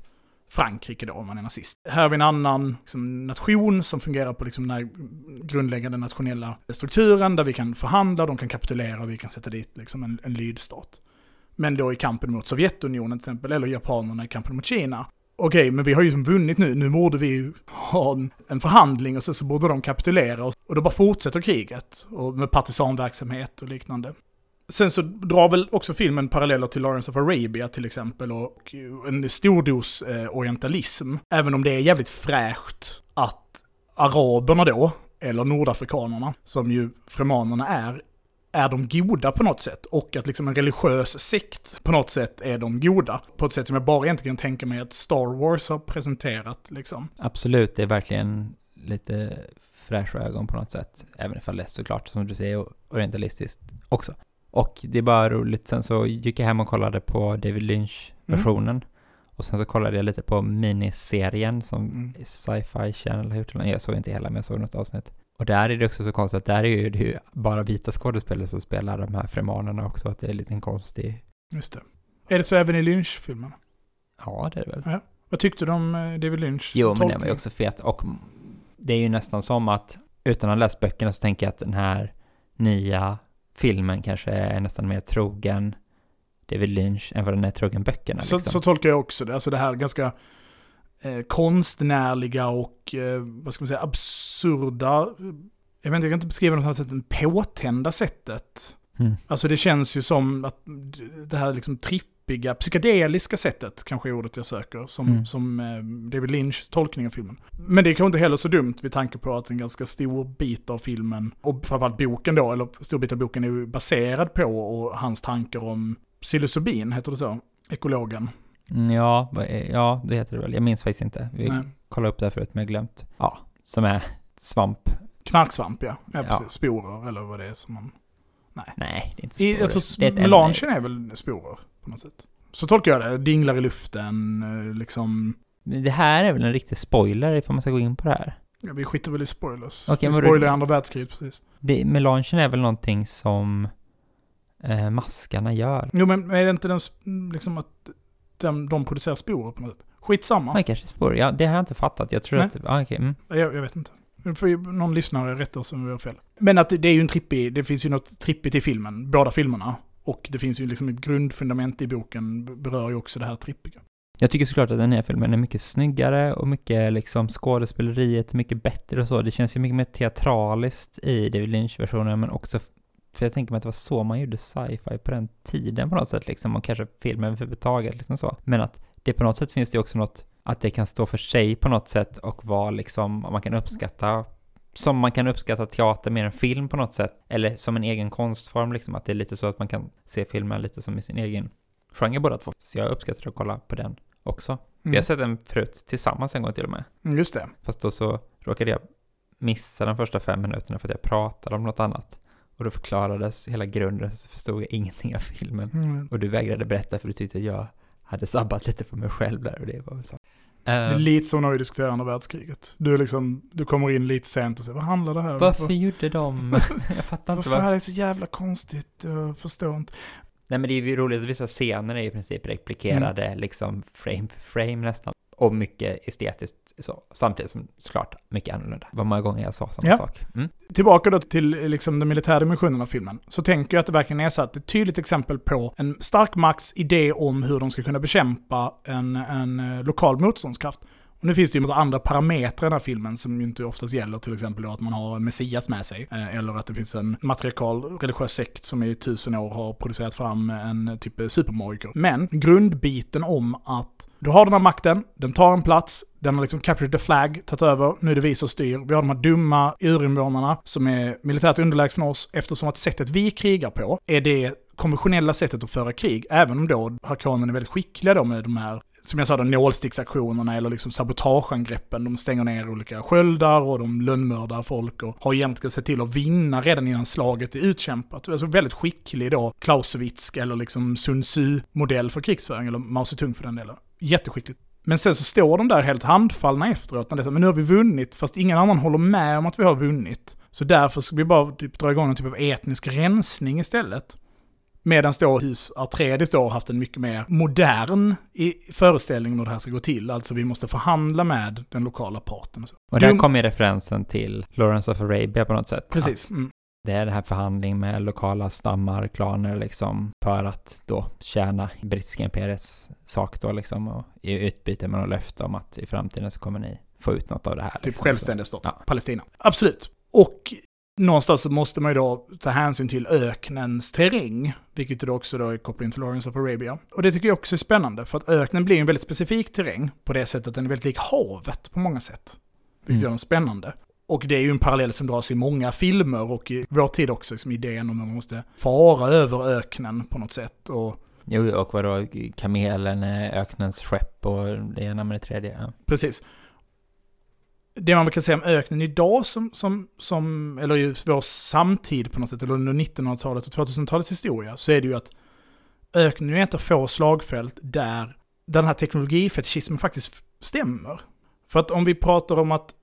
Frankrike då, om man är nazist. Här har vi en annan liksom, nation som fungerar på liksom, den här grundläggande nationella strukturen där vi kan förhandla, de kan kapitulera och vi kan sätta dit liksom, en, en lydstat. Men då i kampen mot Sovjetunionen till exempel, eller japanerna i kampen mot Kina. Okej, men vi har ju som vunnit nu, nu borde vi ju ha en, en förhandling och så, så borde de kapitulera och, och då bara fortsätter kriget. Och med partisanverksamhet och liknande. Sen så drar väl också filmen paralleller till Lawrence of Arabia till exempel och en stor dos eh, orientalism. Även om det är jävligt fräscht att araberna då, eller nordafrikanerna, som ju fremanerna är, är de goda på något sätt. Och att liksom en religiös sekt på något sätt är de goda. På ett sätt som jag bara egentligen kan tänka mig att Star Wars har presenterat liksom. Absolut, det är verkligen lite fräscha ögon på något sätt. Även ifall det såklart, som du säger, orientalistiskt också. Och det är bara roligt, sen så gick jag hem och kollade på David Lynch-versionen. Och sen så kollade jag lite på miniserien som Mm. Sci-Fi Channel har gjort. Jag såg inte hela, men jag såg något avsnitt. Och där är det också så konstigt att där är ju det ju bara vita skådespelare som spelar de här fremanerna också, att det är lite en konstig... Just det. Är det så även i Lynch-filmen? Ja, det är det väl. Vad tyckte du om eh, David Lynch? Jo, men den var ju också fet. Och det är ju nästan som att, utan att ha läst böckerna, så tänker jag att den här nya filmen kanske är nästan mer trogen David Lynch än vad den är trogen böckerna. Så, Liksom. så tolkar jag också det. Alltså det här ganska eh, konstnärliga och, eh, vad ska man säga, absurda. Jag vet inte, jag kan inte beskriva det på något annat sätt än påtända sättet. Mm. Alltså det känns ju som att det här liksom trippiga, psykedeliska sättet kanske är ordet jag söker, som, Mm. som eh, David Lynch tolkning av filmen. Men det är kanske inte heller så dumt vid tanke på att en ganska stor bit av filmen, och framförallt boken då, eller stor bit av boken är ju baserad på och hans tankar om psilocybin, heter det så? Ekologen. Mm, Ja, är- ja, det heter det väl. Jag minns faktiskt inte. Vi Nej. kollade upp det här förut, men jag glömt. Ja, som är svamp. Knarksvamp ja. ja, Ja. Sporer eller vad det är som man... Nej, det är inte I, sporer. jag tror melangen är väl sporer på något sätt. Så tolkar jag det. Dinglar i luften, eh, liksom... Men Det här är väl en riktig spoiler ifall man ska gå in på det här. Ja, vi skiter väl i spoilers. Okej, vi spoilar andra världskriget precis. Det, melangen är väl någonting som eh, maskarna gör. Jo men är det inte den, liksom att de, de producerar sporer på något sätt? Skitsamma. Ja, kanske spår. Ja, det har jag inte fattat. Jag tror Nej. att... Ja, okej. Mm. Jag, jag vet inte. Ju någon lyssnare rätta oss om vi har fel. Men att det, det är ju en trippig, det finns ju något trippigt i filmen, båda filmerna. Och det finns ju liksom ett grundfundament i boken, berör ju också det här trippiga. Jag tycker såklart att den nya filmen är mycket snyggare och mycket liksom skådespeleriet är mycket bättre och så. Det känns ju mycket mer teatraliskt i David Lynch-versionen men också för jag tänker mig att det var så man gjorde sci-fi på den tiden på något sätt liksom och kanske filmen överhuvudtaget liksom så. Men att det på något sätt finns det också något att det kan stå för sig på något sätt och vara liksom, man kan uppskatta som man kan uppskatta teater mer än film på något sätt, eller som en egen konstform liksom, att det är lite så att man kan se filmen lite som i sin egen genre båda två. Så jag uppskattar att kolla på den också. Vi har Mm. sett den förut tillsammans en gång till och med. Mm, Just det. Fast då så råkade jag missa de första fem minuterna för att jag pratade om något annat. Och då förklarades hela grunden så förstod jag ingenting av filmen. Mm. Och du vägrade berätta för du tyckte att jag hade sabbat lite för mig själv där och det var väl så. Det Uh, lite som när vi diskuterar andra världskriget. Du, är liksom, du kommer in lite sent och säger vad handlar det här om? varför gjorde de? <laughs> jag fattar inte Varför varför. är det så jävla konstigt? Jag förstår inte. Nej men det är ju roligt att vissa scener är i princip replikerade Mm. liksom frame för frame nästan. Och mycket estetiskt så. Samtidigt som såklart mycket annorlunda. Det var många gånger jag sa samma Ja. sak. Mm. Tillbaka då till liksom den militära dimensionen av filmen, så tänker jag att det verkligen är så att det är ett tydligt exempel på en stark makts idé om hur de ska kunna bekämpa en, en eh, lokal motståndskraft. Och nu finns det ju en massa andra parametrar i den här filmen som ju inte oftast gäller, till exempel då att man har Messias med sig, eh, eller att det finns en matriarkal religiös sekt som i tusen år har producerat fram en typ supermagiker. Men grundbiten om att du har den här makten, den tar en plats, den har liksom captured the flag, tagit över, nu är det vi som styr. Vi har de här dumma urinvånarna som är militärt underlägsna oss eftersom att sättet vi krigar på är det konventionella sättet att föra krig, även om då Harkonnen är väldigt skickliga då med de här som jag sa, de nålsticksaktionerna eller liksom sabotageangreppen. De stänger ner olika sköldar och de lönnmördar folk och har egentligen sett till att vinna redan innan slaget är utkämpat. Alltså väldigt skicklig då, Clausewitz eller liksom Sun Tzu-modell för krigsföring, eller Mao Zedong för den delen. Jätteskickligt. Men sen så står de där helt handfallna efteråt, när det är så, men nu har vi vunnit, fast ingen annan håller med om att vi har vunnit. Så därför ska vi bara typ dra igång en typ av etnisk rensning istället. Medan då hus Artredis då har haft en mycket mer modern i föreställning om hur det här ska gå till. Alltså vi måste förhandla med den lokala parten. Och, så. Och där kommer referensen till Lawrence of Arabia på något sätt. Precis. Mm. Det är det här förhandling med lokala stammar, klaner liksom, för att då tjäna brittiska imperiets sak då liksom, och i utbyte med något löfte om att i framtiden så kommer ni få ut något av det här. Typ liksom. självständig stat. Ja. Palestina. Absolut. Och någonstans så måste man ju då ta hänsyn till öknens terräng, vilket då också då är koppling till Lawrence of Arabia. Och det tycker jag också är spännande, för att öknen blir en väldigt specifik terräng på det sättet att den är väldigt lik havet på många sätt. Vilket Mm. gör den spännande. Och det är ju en parallell som dras i många filmer och i vår tid också, liksom idén om att man måste fara över öknen på något sätt. Och Jo, och vadå, kamelen, är öknens skepp och det ena med det tredje. Ja. Precis. Det man kan säga om öknen idag som, som, som eller ju vår samtid på något sätt, eller under 1900-talet och 2000-talets historia, så är det ju att öknen är ett av få slagfält där, där den här teknologifetischismen faktiskt stämmer. För att om vi pratar om att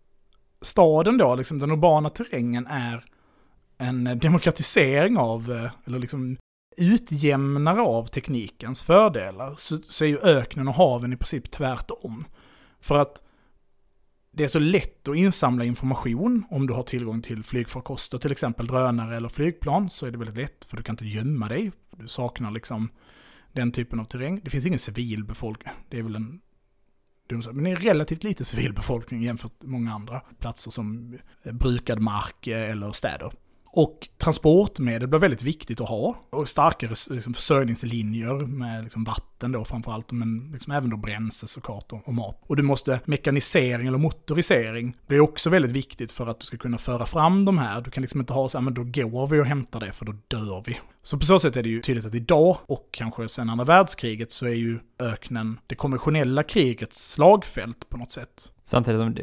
staden då, liksom den urbana terrängen är en demokratisering av, eh, eller liksom utjämnare av teknikens fördelar, så, så är ju öknen och haven i princip tvärtom. För att det är så lätt att insamla information om du har tillgång till flygfarkoster, till exempel drönare eller flygplan, så är det väldigt lätt, för du kan inte gömma dig. Du saknar liksom den typen av terräng. Det finns ingen civilbefolkning, det är väl en dum men det är relativt lite civilbefolkning jämfört med många andra platser som brukad mark eh, eller städer. Och transportmedel blir väldigt viktigt att ha. Och starkare liksom, försörjningslinjer med liksom, vatten då framförallt, men liksom, även då bränsle såklart och, och mat. Och du måste, mekanisering eller motorisering blir också väldigt viktigt för att du ska kunna föra fram de här. Du kan liksom inte ha så här, men då går vi och hämtar det för då dör vi. Så på så sätt är det ju tydligt att idag, och kanske sen andra världskriget, så är ju öknen det konventionella krigets slagfält på något sätt. Samtidigt som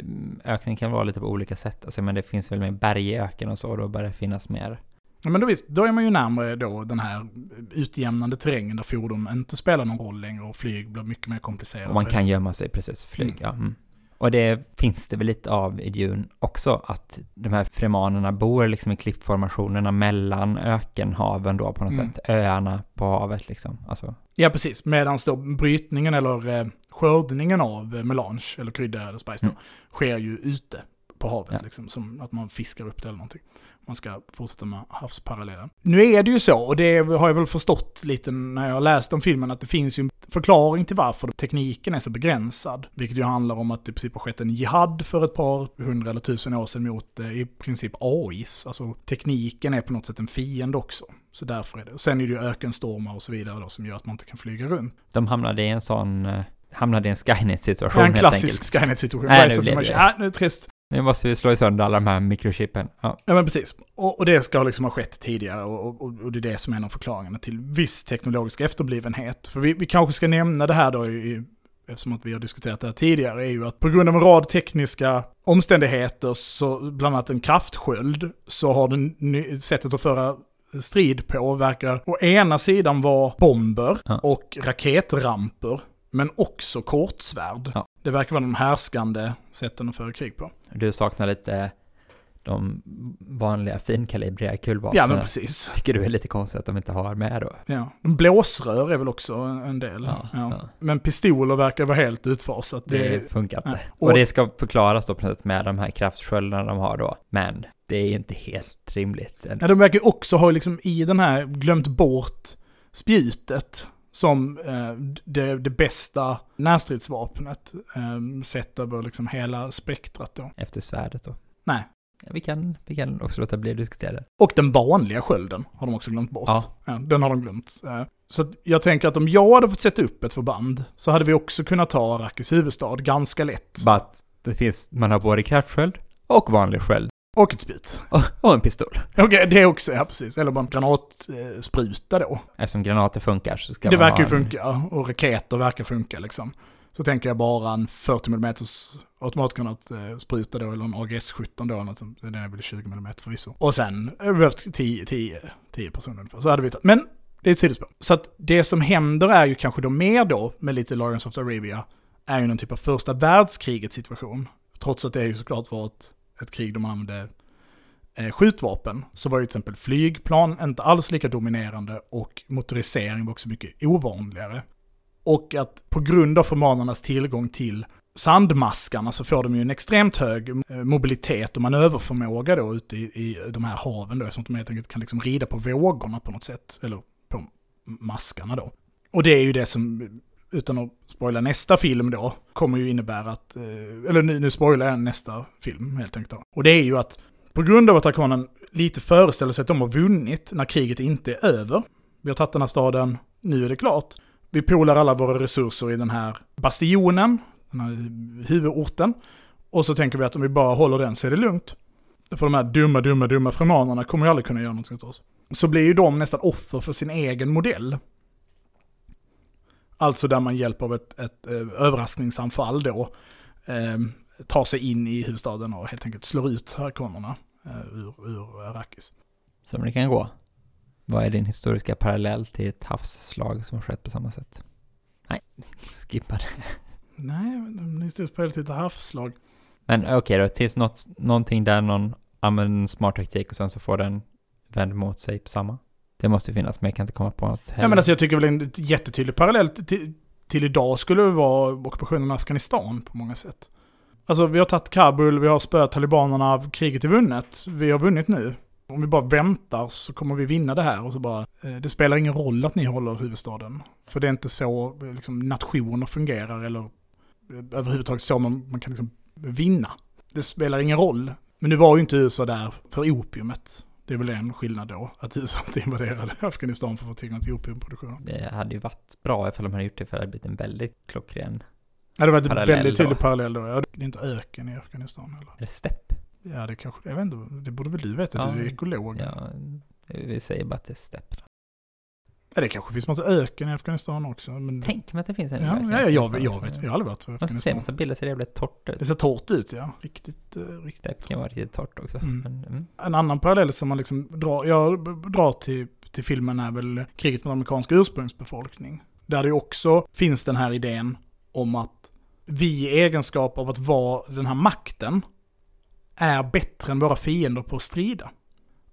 öknen kan vara lite på olika sätt. Alltså, men det finns väl mer berg i öken och så, och då börjar det finnas mer. Ja, men då, visst, då är man ju närmare då den här utjämnande terrängen där fordon inte spelar någon roll längre och flyg blir mycket mer komplicerat. Och man kan gömma sig precis, flyg, Mm. ja. Mm. Och det finns det väl lite av i Dune också, att de här fremanerna bor liksom i klippformationerna mellan ökenhaven då på något Mm. sätt. Öarna på havet liksom. Alltså, Ja, precis. Medan då brytningen eller eh, skördningen av melange, eller krydda eller spice då, Mm. sker ju ute på havet. Ja. Liksom, som att man fiskar upp det eller någonting. Man ska fortsätta med havsparallellen. Nu är det ju så, och det har jag väl förstått lite när jag läst om filmen, att det finns ju en förklaring till varför tekniken är så begränsad. Vilket ju handlar om att det i princip har skett en jihad för ett par hundra eller tusen år sedan mot eh, i princip AIs. Alltså tekniken är på något sätt en fiende också. Så därför är det. Och sen är det ju ökenstormar och så vidare då som gör att man inte kan flyga runt. de hamnade i en sån, eh, hamnade i en Skynet-situation är en helt klassisk enkelt. Skynet-situation. Nej, nu blev det. Ja, nu är det trist. Nu måste vi slå sönder alla de här mikrochippen. Ja. Ja, men precis. Och, och det ska liksom ha skett tidigare och, och, och det är det som är en av förklaringarna till viss teknologisk efterblivenhet. För vi, vi kanske ska nämna det här då i, eftersom att vi har diskuterat det här tidigare, är ju att på grund av en rad tekniska omständigheter, så bland annat en kraftsköld, så har den sättet att föra strid på verkar å ena sidan vara bomber och raketramper, men också kortsvärd. Ja. Det verkar vara de härskande sätten att föra krig på. Du saknar lite de vanliga finkalibriga kulvapnen. Ja, men precis. Tycker du är lite konstigt att de inte har med då? Ja. Blåsrör är väl också en del. Ja, Ja. Men pistoler verkar vara helt utfasat. Det, Det, funkar inte. Och, Och- det ska förklaras då med de här kraftsköldarna de har då. Men det är inte helt rimligt. ja, de verkar också ha liksom i den här glömt bort spjutet som eh, det, det bästa närstridsvapnet eh, sett över liksom hela spektrat då. Efter svärdet då. Nej. Ja, vi, kan, vi kan också låta bli att diskutera det. Och den vanliga skölden har de också glömt bort. Ja. den har de glömt. Eh, Så jag tänker att om jag hade fått sätta upp ett förband så hade vi också kunnat ta Arrakis huvudstad ganska lätt. Bara att det finns, man har både kraftsköld och vanlig sköld. Och ett spjut. Och, och en pistol. Okej, det också, ja precis. Eller bara en granatspruta då. Eftersom granater funkar så ska det man verkar ju en- funka, och raketer verkar funka liksom. Så tänker jag bara en 40 mm automatgranatspruta då, eller en AGS-17 då, eller något sånt. den är väl 20 mm förvisso. Och sen vi behövt 10, 10, 10 personer ungefär, så hade vi tagit. Men det är ett sidospår. Så att det som händer är ju kanske då mer då, med lite Lawrence of Arabia, är ju någon typ av första världskrigets situation. Trots att det ju såklart var ett, ett krig där man använde eh, skjutvapen, så var ju till exempel flygplan inte alls lika dominerande och motorisering var också mycket ovanligare. Och att på grund av förmanarnas tillgång till sandmaskarna så får de ju en extremt hög eh, mobilitet och manöverförmåga då ute i, i de här haven då, eftersom de helt enkelt kan liksom rida på vågorna på något sätt, eller på maskarna då. Och det är ju det som, utan att spoila nästa film då, kommer ju innebära att, eh, eller nu, nu spoilar jag nästa film helt enkelt då. Och det är ju att på grund av att Arkonen lite föreställer sig att de har vunnit när kriget inte är över, vi har tagit den här staden, nu är det klart. Vi polar alla våra resurser i den här bastionen, den här huvudorten. Och så tänker vi att om vi bara håller den så är det lugnt. För de här dumma, dumma, dumma fremanerna kommer ju aldrig kunna göra någonting åt oss. Så blir ju de nästan offer för sin egen modell. Alltså där man hjälp av ett, ett eh, överraskningsanfall då eh, tar sig in i huvudstaden och helt enkelt slår ut harkonerna eh, ur, ur Arrakis. Som det kan gå. Vad är din historiska parallell till ett havsslag som har skett på samma sätt? Nej, <laughs> skippa det. Nej, de är just på ett havsslag. Men okej då, tills något, någonting där någon använder en smart taktik och sen så får den vänd mot sig på samma. Det måste finnas, men jag kan inte komma på något Ja, men alltså jag tycker väl en jättetydlig parallell till, till idag skulle vara ockupationen av Afghanistan på många sätt. Alltså vi har tagit Kabul, vi har spöat talibanerna, kriget är vunnet, vi har vunnit nu. Om vi bara väntar så kommer vi vinna det här och så bara, eh, det spelar ingen roll att ni håller huvudstaden. För det är inte så eh, liksom, nationer fungerar eller eh, överhuvudtaget så man, man kan liksom vinna. Det spelar ingen roll. Men nu var ju inte USA där för opiumet. Det är väl en skillnad då, att USA inte invaderade <laughs> Afghanistan för att få tillgång till opiumproduktionen. Det hade ju varit bra ifall de hade gjort det för det hade blivit en väldigt klockren... Ja, det var Parallell väldigt tydlig då. parallell då. Ja, det är inte öken i Afghanistan eller? Är det stepp? Ja, det kanske, jag vet inte, det borde väl du veta, Ja. du är ekolog. Ja, vi säger bara att det är stepp. då. Det kanske finns massa öken i Afghanistan också. Men... Tänk mig att det finns en ja, öken ja, jag, Afghanistan jag också. vet, jag har aldrig varit i Man ska se Afghanistan. massa bilder så det jävligt torrt ut. Det ser torrt ut, ja. Riktigt, eh, riktigt. kan vara riktigt torrt också. Mm. Men, mm. En annan parallell som man liksom drar, jag drar till, till filmen är väl kriget mot amerikansk ursprungsbefolkning. Där det också finns den här idén om att vi i egenskap av att vara den här makten är bättre än våra fiender på att strida.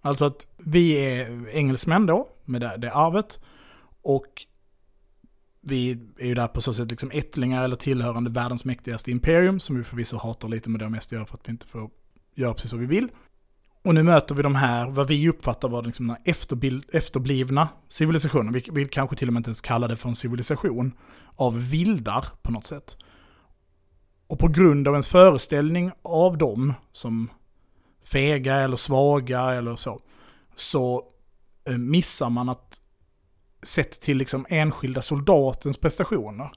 Alltså att vi är engelsmän då, med det, det arvet. Och vi är ju där på så sätt liksom ättlingar eller tillhörande världens mäktigaste imperium, som vi förvisso hatar lite med det mest gör för att vi inte får göra precis vad vi vill. Och nu möter vi de här, vad vi uppfattar var liksom den här efterblivna civilisationen. Vi vill kanske till och med inte ens kalla det för en civilisation. Av vildar på något sätt. Och på grund av ens föreställning av dem som fega eller svaga eller så, så missar man att sett till liksom enskilda soldatens prestationer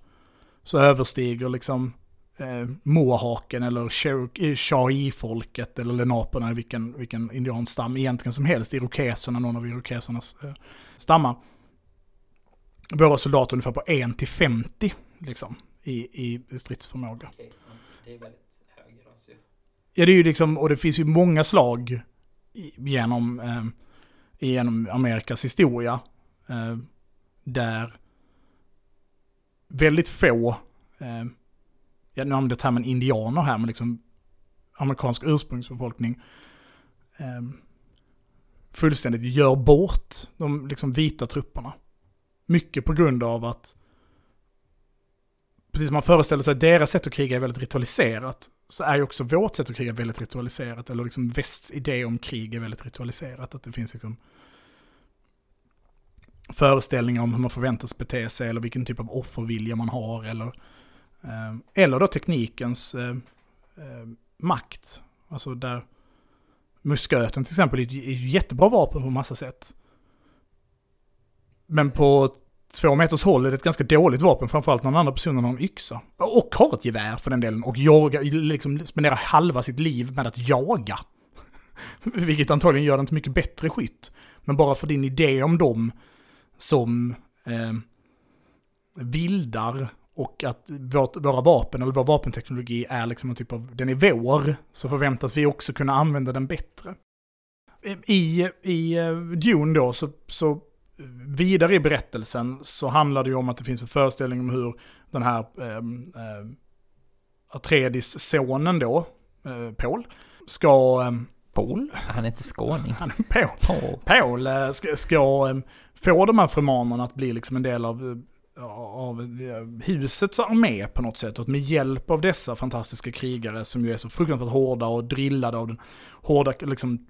så överstiger liksom eh, Moahaken eller Cherokee- Shawnee-folket eller lenaperna, vilken, vilken indianstam egentligen som helst, irokeserna, någon av irokesernas eh, stammar. Våra soldater ungefär på 1 till 50 liksom, i, i stridsförmåga. Det är väldigt hög ras ju. Ja, det är ju liksom, och det finns ju många slag genom, eh, genom Amerikas historia. Eh, där väldigt få, eh, jag använder termen indianer här, men liksom amerikansk ursprungsbefolkning, eh, fullständigt gör bort de liksom vita trupperna. Mycket på grund av att, precis som man föreställer sig att deras sätt att kriga är väldigt ritualiserat, så är ju också vårt sätt att kriga väldigt ritualiserat, eller liksom västs idé om krig är väldigt ritualiserat. Att det finns liksom föreställningar om hur man förväntas bete sig, eller vilken typ av offervilja man har, eller, eh, eller då teknikens eh, eh, makt. Alltså där musköten till exempel är ett jättebra vapen på massa sätt. Men på två meters håll är det ett ganska dåligt vapen, framförallt när den andra personen har en yxa. Och har ett gevär för den delen, och jaga, liksom spenderar halva sitt liv med att jaga. <laughs> Vilket antagligen gör den till mycket bättre skytt. Men bara för din idé om dem som eh, vildar och att vårt, våra vapen eller vår vapenteknologi är liksom en typ av, den är vår, så förväntas vi också kunna använda den bättre. I, i eh, Dune då, så, så vidare i berättelsen så handlar det ju om att det finns en föreställning om hur den här eh, eh, Atreides-sonen då, eh, Paul, ska... Eh, Paul? Han är inte skåning. Han är Paul. Paul, Paul eh, ska, ska eh, få de här fremanerna att bli liksom en del av av husets armé på något sätt. Och med hjälp av dessa fantastiska krigare som ju är så fruktansvärt hårda och drillade av den hårda, liksom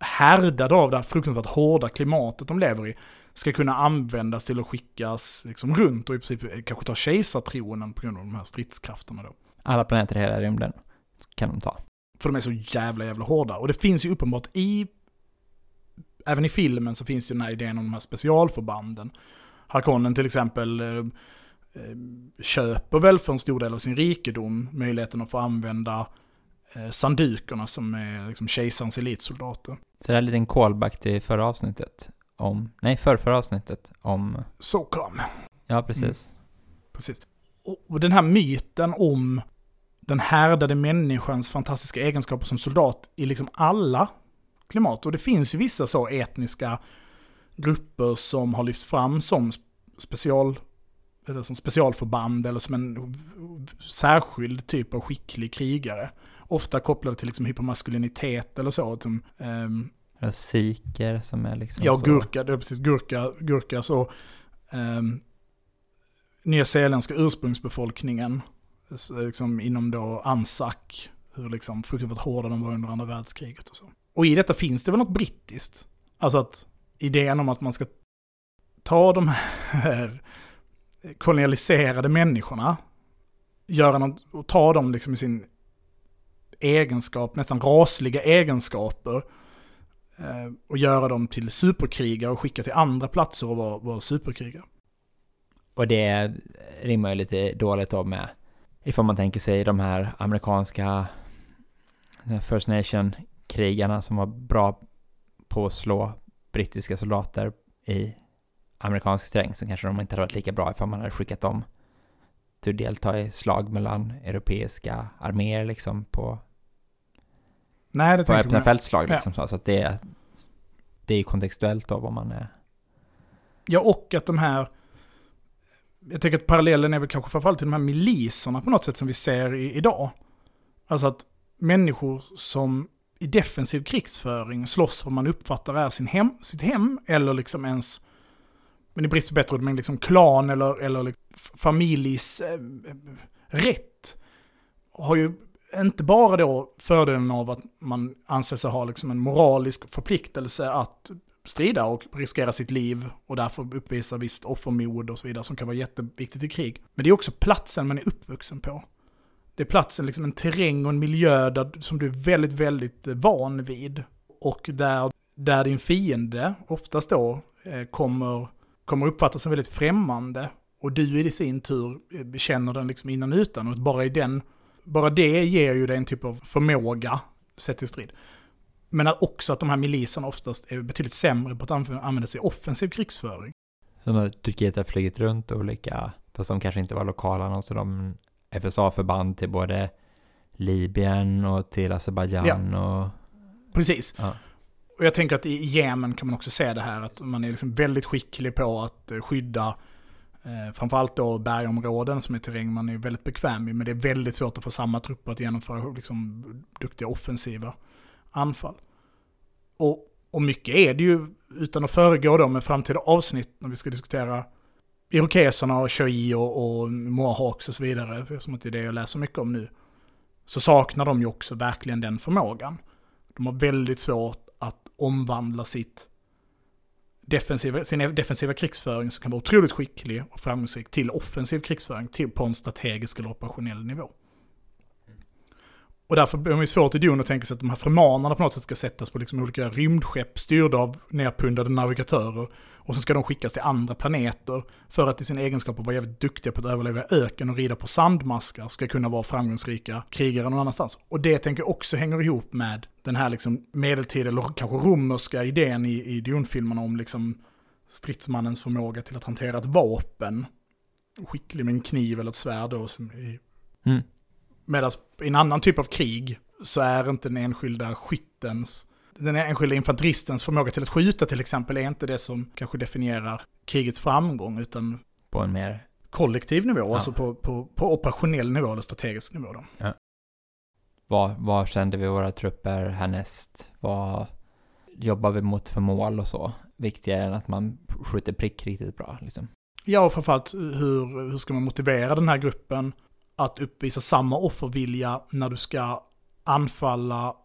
härdade av det här fruktansvärt hårda klimatet de lever i, ska kunna användas till att skickas liksom runt och i princip kanske ta kejsartronen på grund av de här stridskrafterna då. Alla planeter i hela rymden kan de ta. För de är så jävla, jävla hårda. Och det finns ju uppenbart i, även i filmen så finns ju den här idén om de här specialförbanden Harkonnen till exempel eh, eh, köper väl för en stor del av sin rikedom möjligheten att få använda eh, sandukerna som är liksom kejsarens elitsoldater. Så det är en liten callback till förra avsnittet om, nej för förra avsnittet om... Så kom. Ja, precis. Mm. Precis. Och, och den här myten om den härdade människans fantastiska egenskaper som soldat i liksom alla klimat. Och det finns ju vissa så etniska grupper som har lyfts fram som special, eller som specialförband eller som en särskild typ av skicklig krigare. Ofta kopplade till liksom hypermaskulinitet eller så. Som, um, Siker som är liksom Ja, så. gurka, det är precis, gurka, gurka så. Um, Nya Zeeländska ursprungsbefolkningen, liksom inom då Anzac, hur liksom fruktansvärt hårda de var under andra världskriget och så. Och i detta finns det väl något brittiskt? Alltså att idén om att man ska ta de här kolonialiserade människorna, göra något, och ta dem liksom i sin egenskap, nästan rasliga egenskaper, eh, och göra dem till superkrigare och skicka till andra platser och vara, vara superkrigare. Och det rimmar ju lite dåligt då med, ifall man tänker sig de här amerikanska First Nation-krigarna som var bra på att slå brittiska soldater i amerikansk sträng så kanske de inte hade varit lika bra ifall man hade skickat dem till att delta i slag mellan europeiska arméer liksom på, Nej, det på öppna fältslag liksom. Ja. Så att det, det är kontextuellt då vad man är. Ja, och att de här, jag tänker att parallellen är väl kanske framförallt till de här miliserna på något sätt som vi ser i, idag. Alltså att människor som i defensiv krigsföring slåss vad man uppfattar är sin hem, sitt hem eller liksom ens, men i brist på bättre ord, men liksom klan eller, eller liksom familjs eh, rätt. Har ju inte bara då fördelen av att man anser sig ha liksom en moralisk förpliktelse att strida och riskera sitt liv och därför uppvisa visst offermod och så vidare som kan vara jätteviktigt i krig. Men det är också platsen man är uppvuxen på det är platsen, liksom en terräng och en miljö där, som du är väldigt, väldigt eh, van vid. Och där, där din fiende, oftast då, eh, kommer, kommer uppfattas som väldigt främmande. Och du i sin tur eh, känner den liksom innan utan. Och bara, i den, bara det ger ju dig en typ av förmåga sett till strid. Men också att de här miliserna oftast är betydligt sämre på att använda sig offensiv krigsföring. Som att Turkiet har flugit runt olika, fast de kanske inte var lokala, så de FSA-förband till både Libyen och till Azerbajdzjan ja. och... Precis. Ja. Och jag tänker att i Jemen kan man också se det här att man är liksom väldigt skicklig på att eh, skydda eh, framförallt då bergområden som är terräng man är väldigt bekväm i. Men det är väldigt svårt att få samma trupper att genomföra liksom, duktiga offensiva anfall. Och, och mycket är det ju, utan att föregå då med framtida avsnitt när vi ska diskutera irokeserna och Choi och, och Mohawks och så vidare, som att det är det jag läser mycket om nu, så saknar de ju också verkligen den förmågan. De har väldigt svårt att omvandla sitt defensiva, sin e- defensiva krigsföring som kan vara otroligt skicklig och framgångsrik till offensiv krigsföring till, på en strategisk eller operationell nivå. Och därför blir det svårt i Dune att tänka sig att de här fremanerna på något sätt ska sättas på liksom olika rymdskepp styrda av nerpundade navigatörer. Och så ska de skickas till andra planeter för att i sin egenskap av att vara jävligt duktiga på att överleva öken och rida på sandmaskar ska kunna vara framgångsrika krigare någon annanstans. Och det tänker jag också hänger ihop med den här liksom medeltida, eller kanske romerska idén i, i Dune-filmerna om liksom stridsmannens förmåga till att hantera ett vapen. Skicklig med en kniv eller ett svärd då, som i Mm. Medan i en annan typ av krig så är inte den enskilda skyttens, den enskilda infanteristens förmåga till att skjuta till exempel är inte det som kanske definierar krigets framgång utan På en mer... kollektiv nivå, Ja. alltså på, på, på operationell nivå eller strategisk nivå. Då. Vad, vad kände vi våra trupper härnäst? Vad jobbar vi mot för mål och så? Viktigare än att man skjuter prick riktigt bra liksom. Ja, och framförallt hur, hur ska man motivera den här gruppen att uppvisa samma offervilja när du ska anfalla,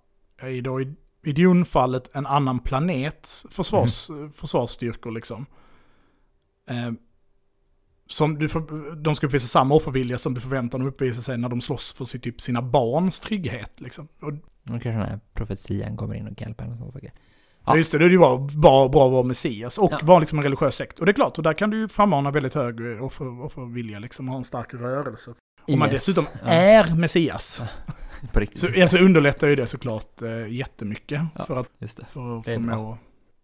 i, då, i, i Dune-fallet, en annan planets försvars, försvarsstyrkor liksom. Eh, som du får, de ska uppvisa samma offervilja som du förväntar dem uppvisa sig när de slåss för sitt, typ sina barns trygghet. Liksom. Och, Och kanske den här profetian kommer in och hjälper och saker. ja. Just det, det är ju bra, att vara Messias och Ja. vara liksom en religiös sekt. Och det är klart, och där kan du frammana väldigt hög offer, offervilja, liksom, ha en stark rörelse. Om man Yes. dessutom Ja. är Messias, <laughs> På riktigt. så alltså, underlättar ju det såklart eh, jättemycket Ja. för att, Just det. för att Det är förmå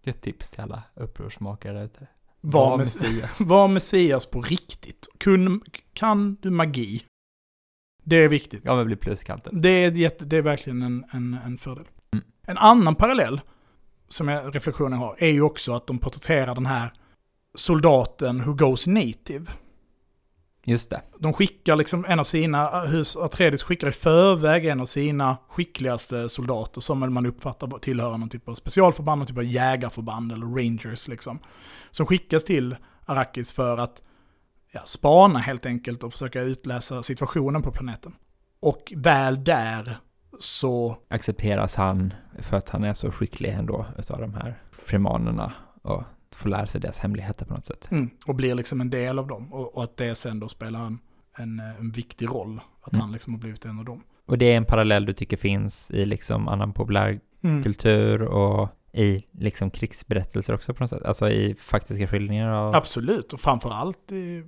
Det är ett tips till alla upprorsmakare där ute. Var mess Messias. <laughs> var Messias på riktigt. Kun, kan du magi? Det är viktigt. Ja, men blir pluskanten. Det är, jätte, det är verkligen en, en, en fördel. Mm. En annan parallell som jag, reflektionen har är ju också att de porträtterar den här soldaten who goes native. Just det. De skickar liksom en av sina, hus Atreides skickar i förväg en av sina skickligaste soldater som man uppfattar tillhör någon typ av specialförband, någon typ av jägarförband eller rangers liksom. Som skickas till Arrakis för att ja, spana helt enkelt och försöka utläsa situationen på planeten. Och väl där så, Accepteras han för att han är så skicklig ändå utav de här frimanerna och får lära sig deras hemligheter på något sätt. mm, och blir liksom en del av dem. Och, och att det sen då spelar en, en, en viktig roll. Att Mm. han liksom har blivit en av dem. Och det är en parallell du tycker finns i liksom annan Mm. populärkultur och i liksom krigsberättelser också på något sätt? Alltså i faktiska skildringar av... Absolut, och framförallt i,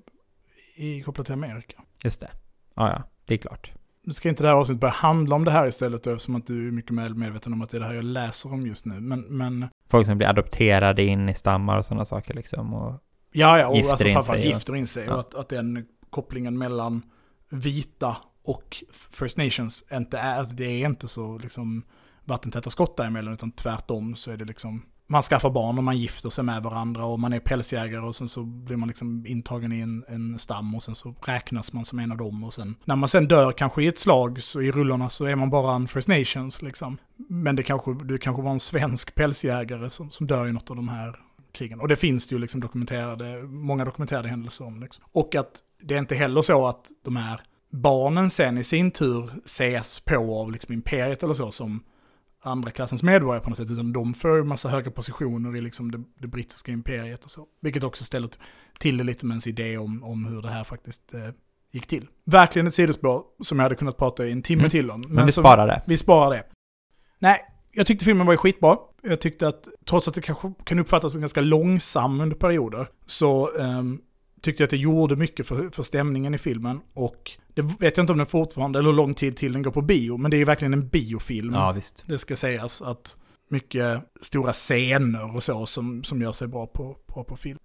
i kopplat till Amerika. Just det. Ja, ja, det är klart. Nu ska inte det här avsnittet börja handla om det här istället eftersom att du är mycket väl medveten om att det är det här jag läser om just nu. Men, men Folk som blir adopterade in i stammar och sådana saker liksom. Och, ja, ja, och Gifter alltså in framförallt gifter in sig. Ja. Och att, att den kopplingen mellan vita och First Nations inte är, alltså det är inte så liksom vattentäta skott däremellan, utan tvärtom så är det liksom man skaffar barn och man gifter sig med varandra och man är pälsjägare och sen så blir man liksom intagen i en, en stam och sen så räknas man som en av dem och sen när man sen dör kanske i ett slag så i rullorna så är man bara en First Nations liksom. Men det kanske, det kanske var en svensk pälsjägare som, som dör i något av de här krigen. Och det finns det ju liksom dokumenterade, många dokumenterade händelser om. Liksom. Och att det är inte heller så att de här barnen sen i sin tur ses på av liksom imperiet eller så som andra klassens medborgare på något sätt, utan de får en massa höga positioner i liksom det, det brittiska imperiet och så. Vilket också ställer till det lite med ens idé om, om hur det här faktiskt eh, gick till. Verkligen ett sidospår som jag hade kunnat prata i en timme Mm. till om. men vi som- sparar det. vi sparar det. Nej, jag tyckte filmen var skitbra. Jag tyckte att, trots att det kanske kan uppfattas som ganska långsam under perioder, så ehm, tyckte jag att det gjorde mycket för, för stämningen i filmen. Och det vet jag inte om den fortfarande, eller hur lång tid till den går på bio, men det är ju verkligen en biofilm. Ja, visst. Det ska sägas att mycket stora scener och så som, som gör sig bra på, bra på film.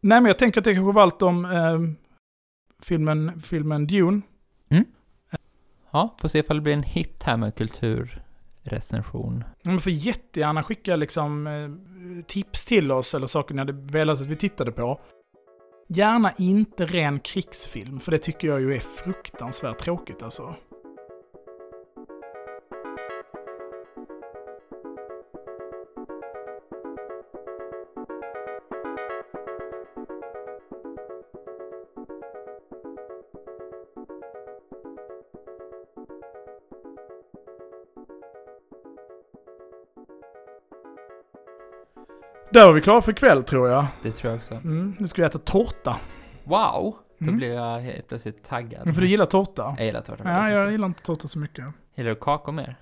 Nej, men jag tänker att det kanske var allt om ehm, filmen, filmen Dune. Ja, får se ifall det blir en hit här med kulturrecension. Ja, Men får jättegärna skicka liksom eh, tips till oss eller saker ni hade velat att vi tittade på. Gärna inte ren krigsfilm, för det tycker jag ju är fruktansvärt tråkigt alltså. Där var vi klara för kväll tror jag. Det tror jag också. Mm, nu ska vi äta tårta. Wow! Då Mm. blev jag helt plötsligt taggad. Men För du gillar tårta? Jag gillar tårta Ja, jag gillar inte tårta så mycket. Gillar du kakor mer?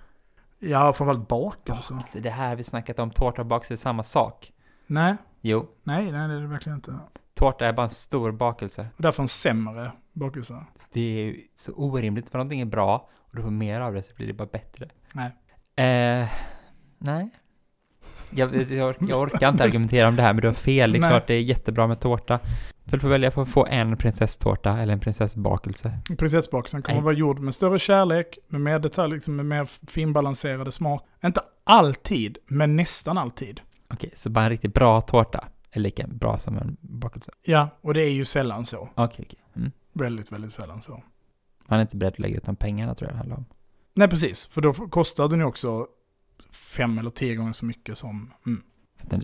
Ja, framförallt bakelse. Så det här vi snackat om, tårta och bakelse är samma sak. Nej, Jo, nej, nej det är det verkligen inte. tårta är bara en stor bakelse. Och därför en sämre bakelse. Det är ju så orimligt, för någonting är bra och du får mer av det så blir det bara bättre. Nej. Eh, nej. Jag, jag, jag orkar inte argumentera om det här, men du har fel. Det är Nej. klart det är jättebra med tårta. För du får välja på att få en prinsesstårta eller en prinsessbakelse. Prinsessbakelsen kommer Nej. att vara gjord med större kärlek, med mer detalj, liksom med mer finbalanserade smak. Inte alltid, men nästan alltid. Okej, så bara en riktigt bra tårta är lika bra som en bakelse. Ja, och det är ju sällan så. Okej, okej. Mm. Väldigt, väldigt sällan så. Man är inte beredd att lägga ut de pengarna tror jag det handlar om. Nej, precis. För då kostar den ju också fem eller tio gånger så mycket som... Mm.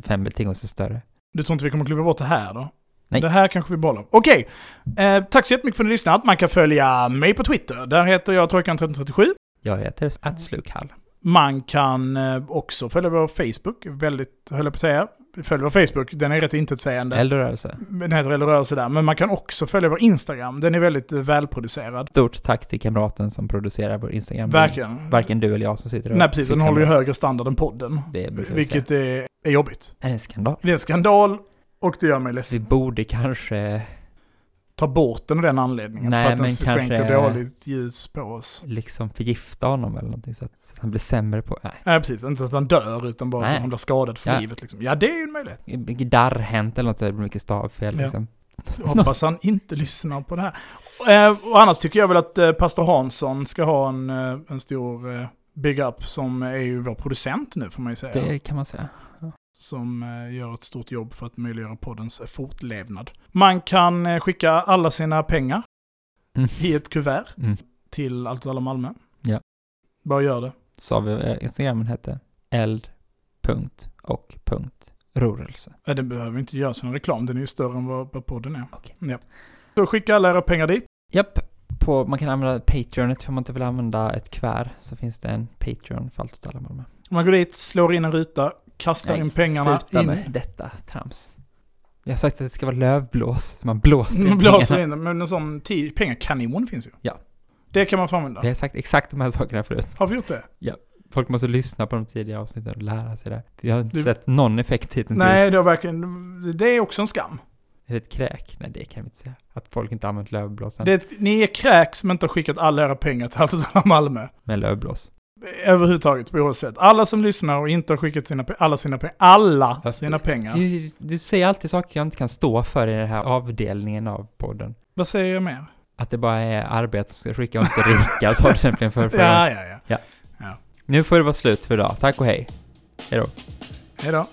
Fem eller tio gånger så större. Du tror inte vi kommer klippa bort det här då? Nej. Det här kanske vi bollar. Okej, eh, tack så jättemycket för att ni lyssnat. Man kan följa mig på Twitter. Där heter jag Trojkan1337. Jag heter Attslukall. Man kan eh, också följa vår Facebook. Väldigt, höll jag på att säga. Följ vår Facebook, den är rätt intetsägande. Eldrörelse. Den heter Eller rörelse där. Men man kan också följa vår Instagram. Den är väldigt eh, välproducerad. Stort tack till kamraten som producerar vår Instagram. Verkligen. Varken du eller jag som sitter och Nej, precis. Den håller ju högre standard än podden. Det brukar vi Vilket säga. är, är jobbigt. Är det en skandal? Det är en skandal och det gör mig Vi ledsen. borde kanske Ta bort den av den anledningen. Nej, för att den skänker dåligt ljus på oss. liksom förgifta honom eller någonting så att, så att han blir sämre på... Nej. Nej, precis. Inte att han dör, utan bara så Nej. att han blir skadad för Ja. livet. Liksom. Ja, det är ju en möjlighet. Gitarrhänt eller något så det blir mycket stavfel Ja. liksom. Jag hoppas han inte lyssnar på det här. Eh, och annars tycker jag väl att eh, pastor Hansson ska ha en, eh, en stor eh, big up som är ju vår producent nu får man ju säga. Det kan man säga. Som eh, gör ett stort jobb för att möjliggöra poddens fortlevnad. Man kan eh, skicka alla sina pengar Mm. i ett kuvert Mm. till Allt alla Malmö. Ja. Bara gör det. Sa vi eh, Instagramen hette eld. Punkt och punkt rörelse. Ja, den behöver inte göra sin reklam, den är ju större än vad, podden är. Okej. Ja. Så skicka alla era pengar dit. Japp. På, man kan använda Patreonet för man inte vill använda ett kuvert så finns det en Patreon för allt åt alla Malmö. Man går dit, slår in en ruta, kastar in pengarna sluta in. med detta trams. Jag har sagt att det ska vara lövblås, så man blåser Man in blåser pengarna. in men en sån tio pengarkanon finns ju. Ja. Det kan man få använda. Vi har sagt exakt de här sakerna förut. Har vi gjort det? Folk måste lyssna på de tidigare avsnitten och lära sig det. Jag har inte Du- sett någon effekt hittills. Nej, det har verkligen... Det är också en skam. Är det ett kräk? Nej, det kan vi inte säga. Att folk inte använt lövblåsen Det är ett, ni är kräk som inte har skickat alla era pengar till alla Malmö. med lövblås. Överhuvudtaget, på oavsett. Alla som lyssnar och inte har skickat sina, alla sina pengar. Alla Fast sina pengar. Du, du säger alltid saker jag inte kan stå för i den här avdelningen av podden. Vad säger jag mer? Att det bara är arbete som ska skicka och inte rika, sa du exempelvis för förra Ja, ja, ja. Nu får det vara slut för idag. Tack och hej. Hej då. Hej då.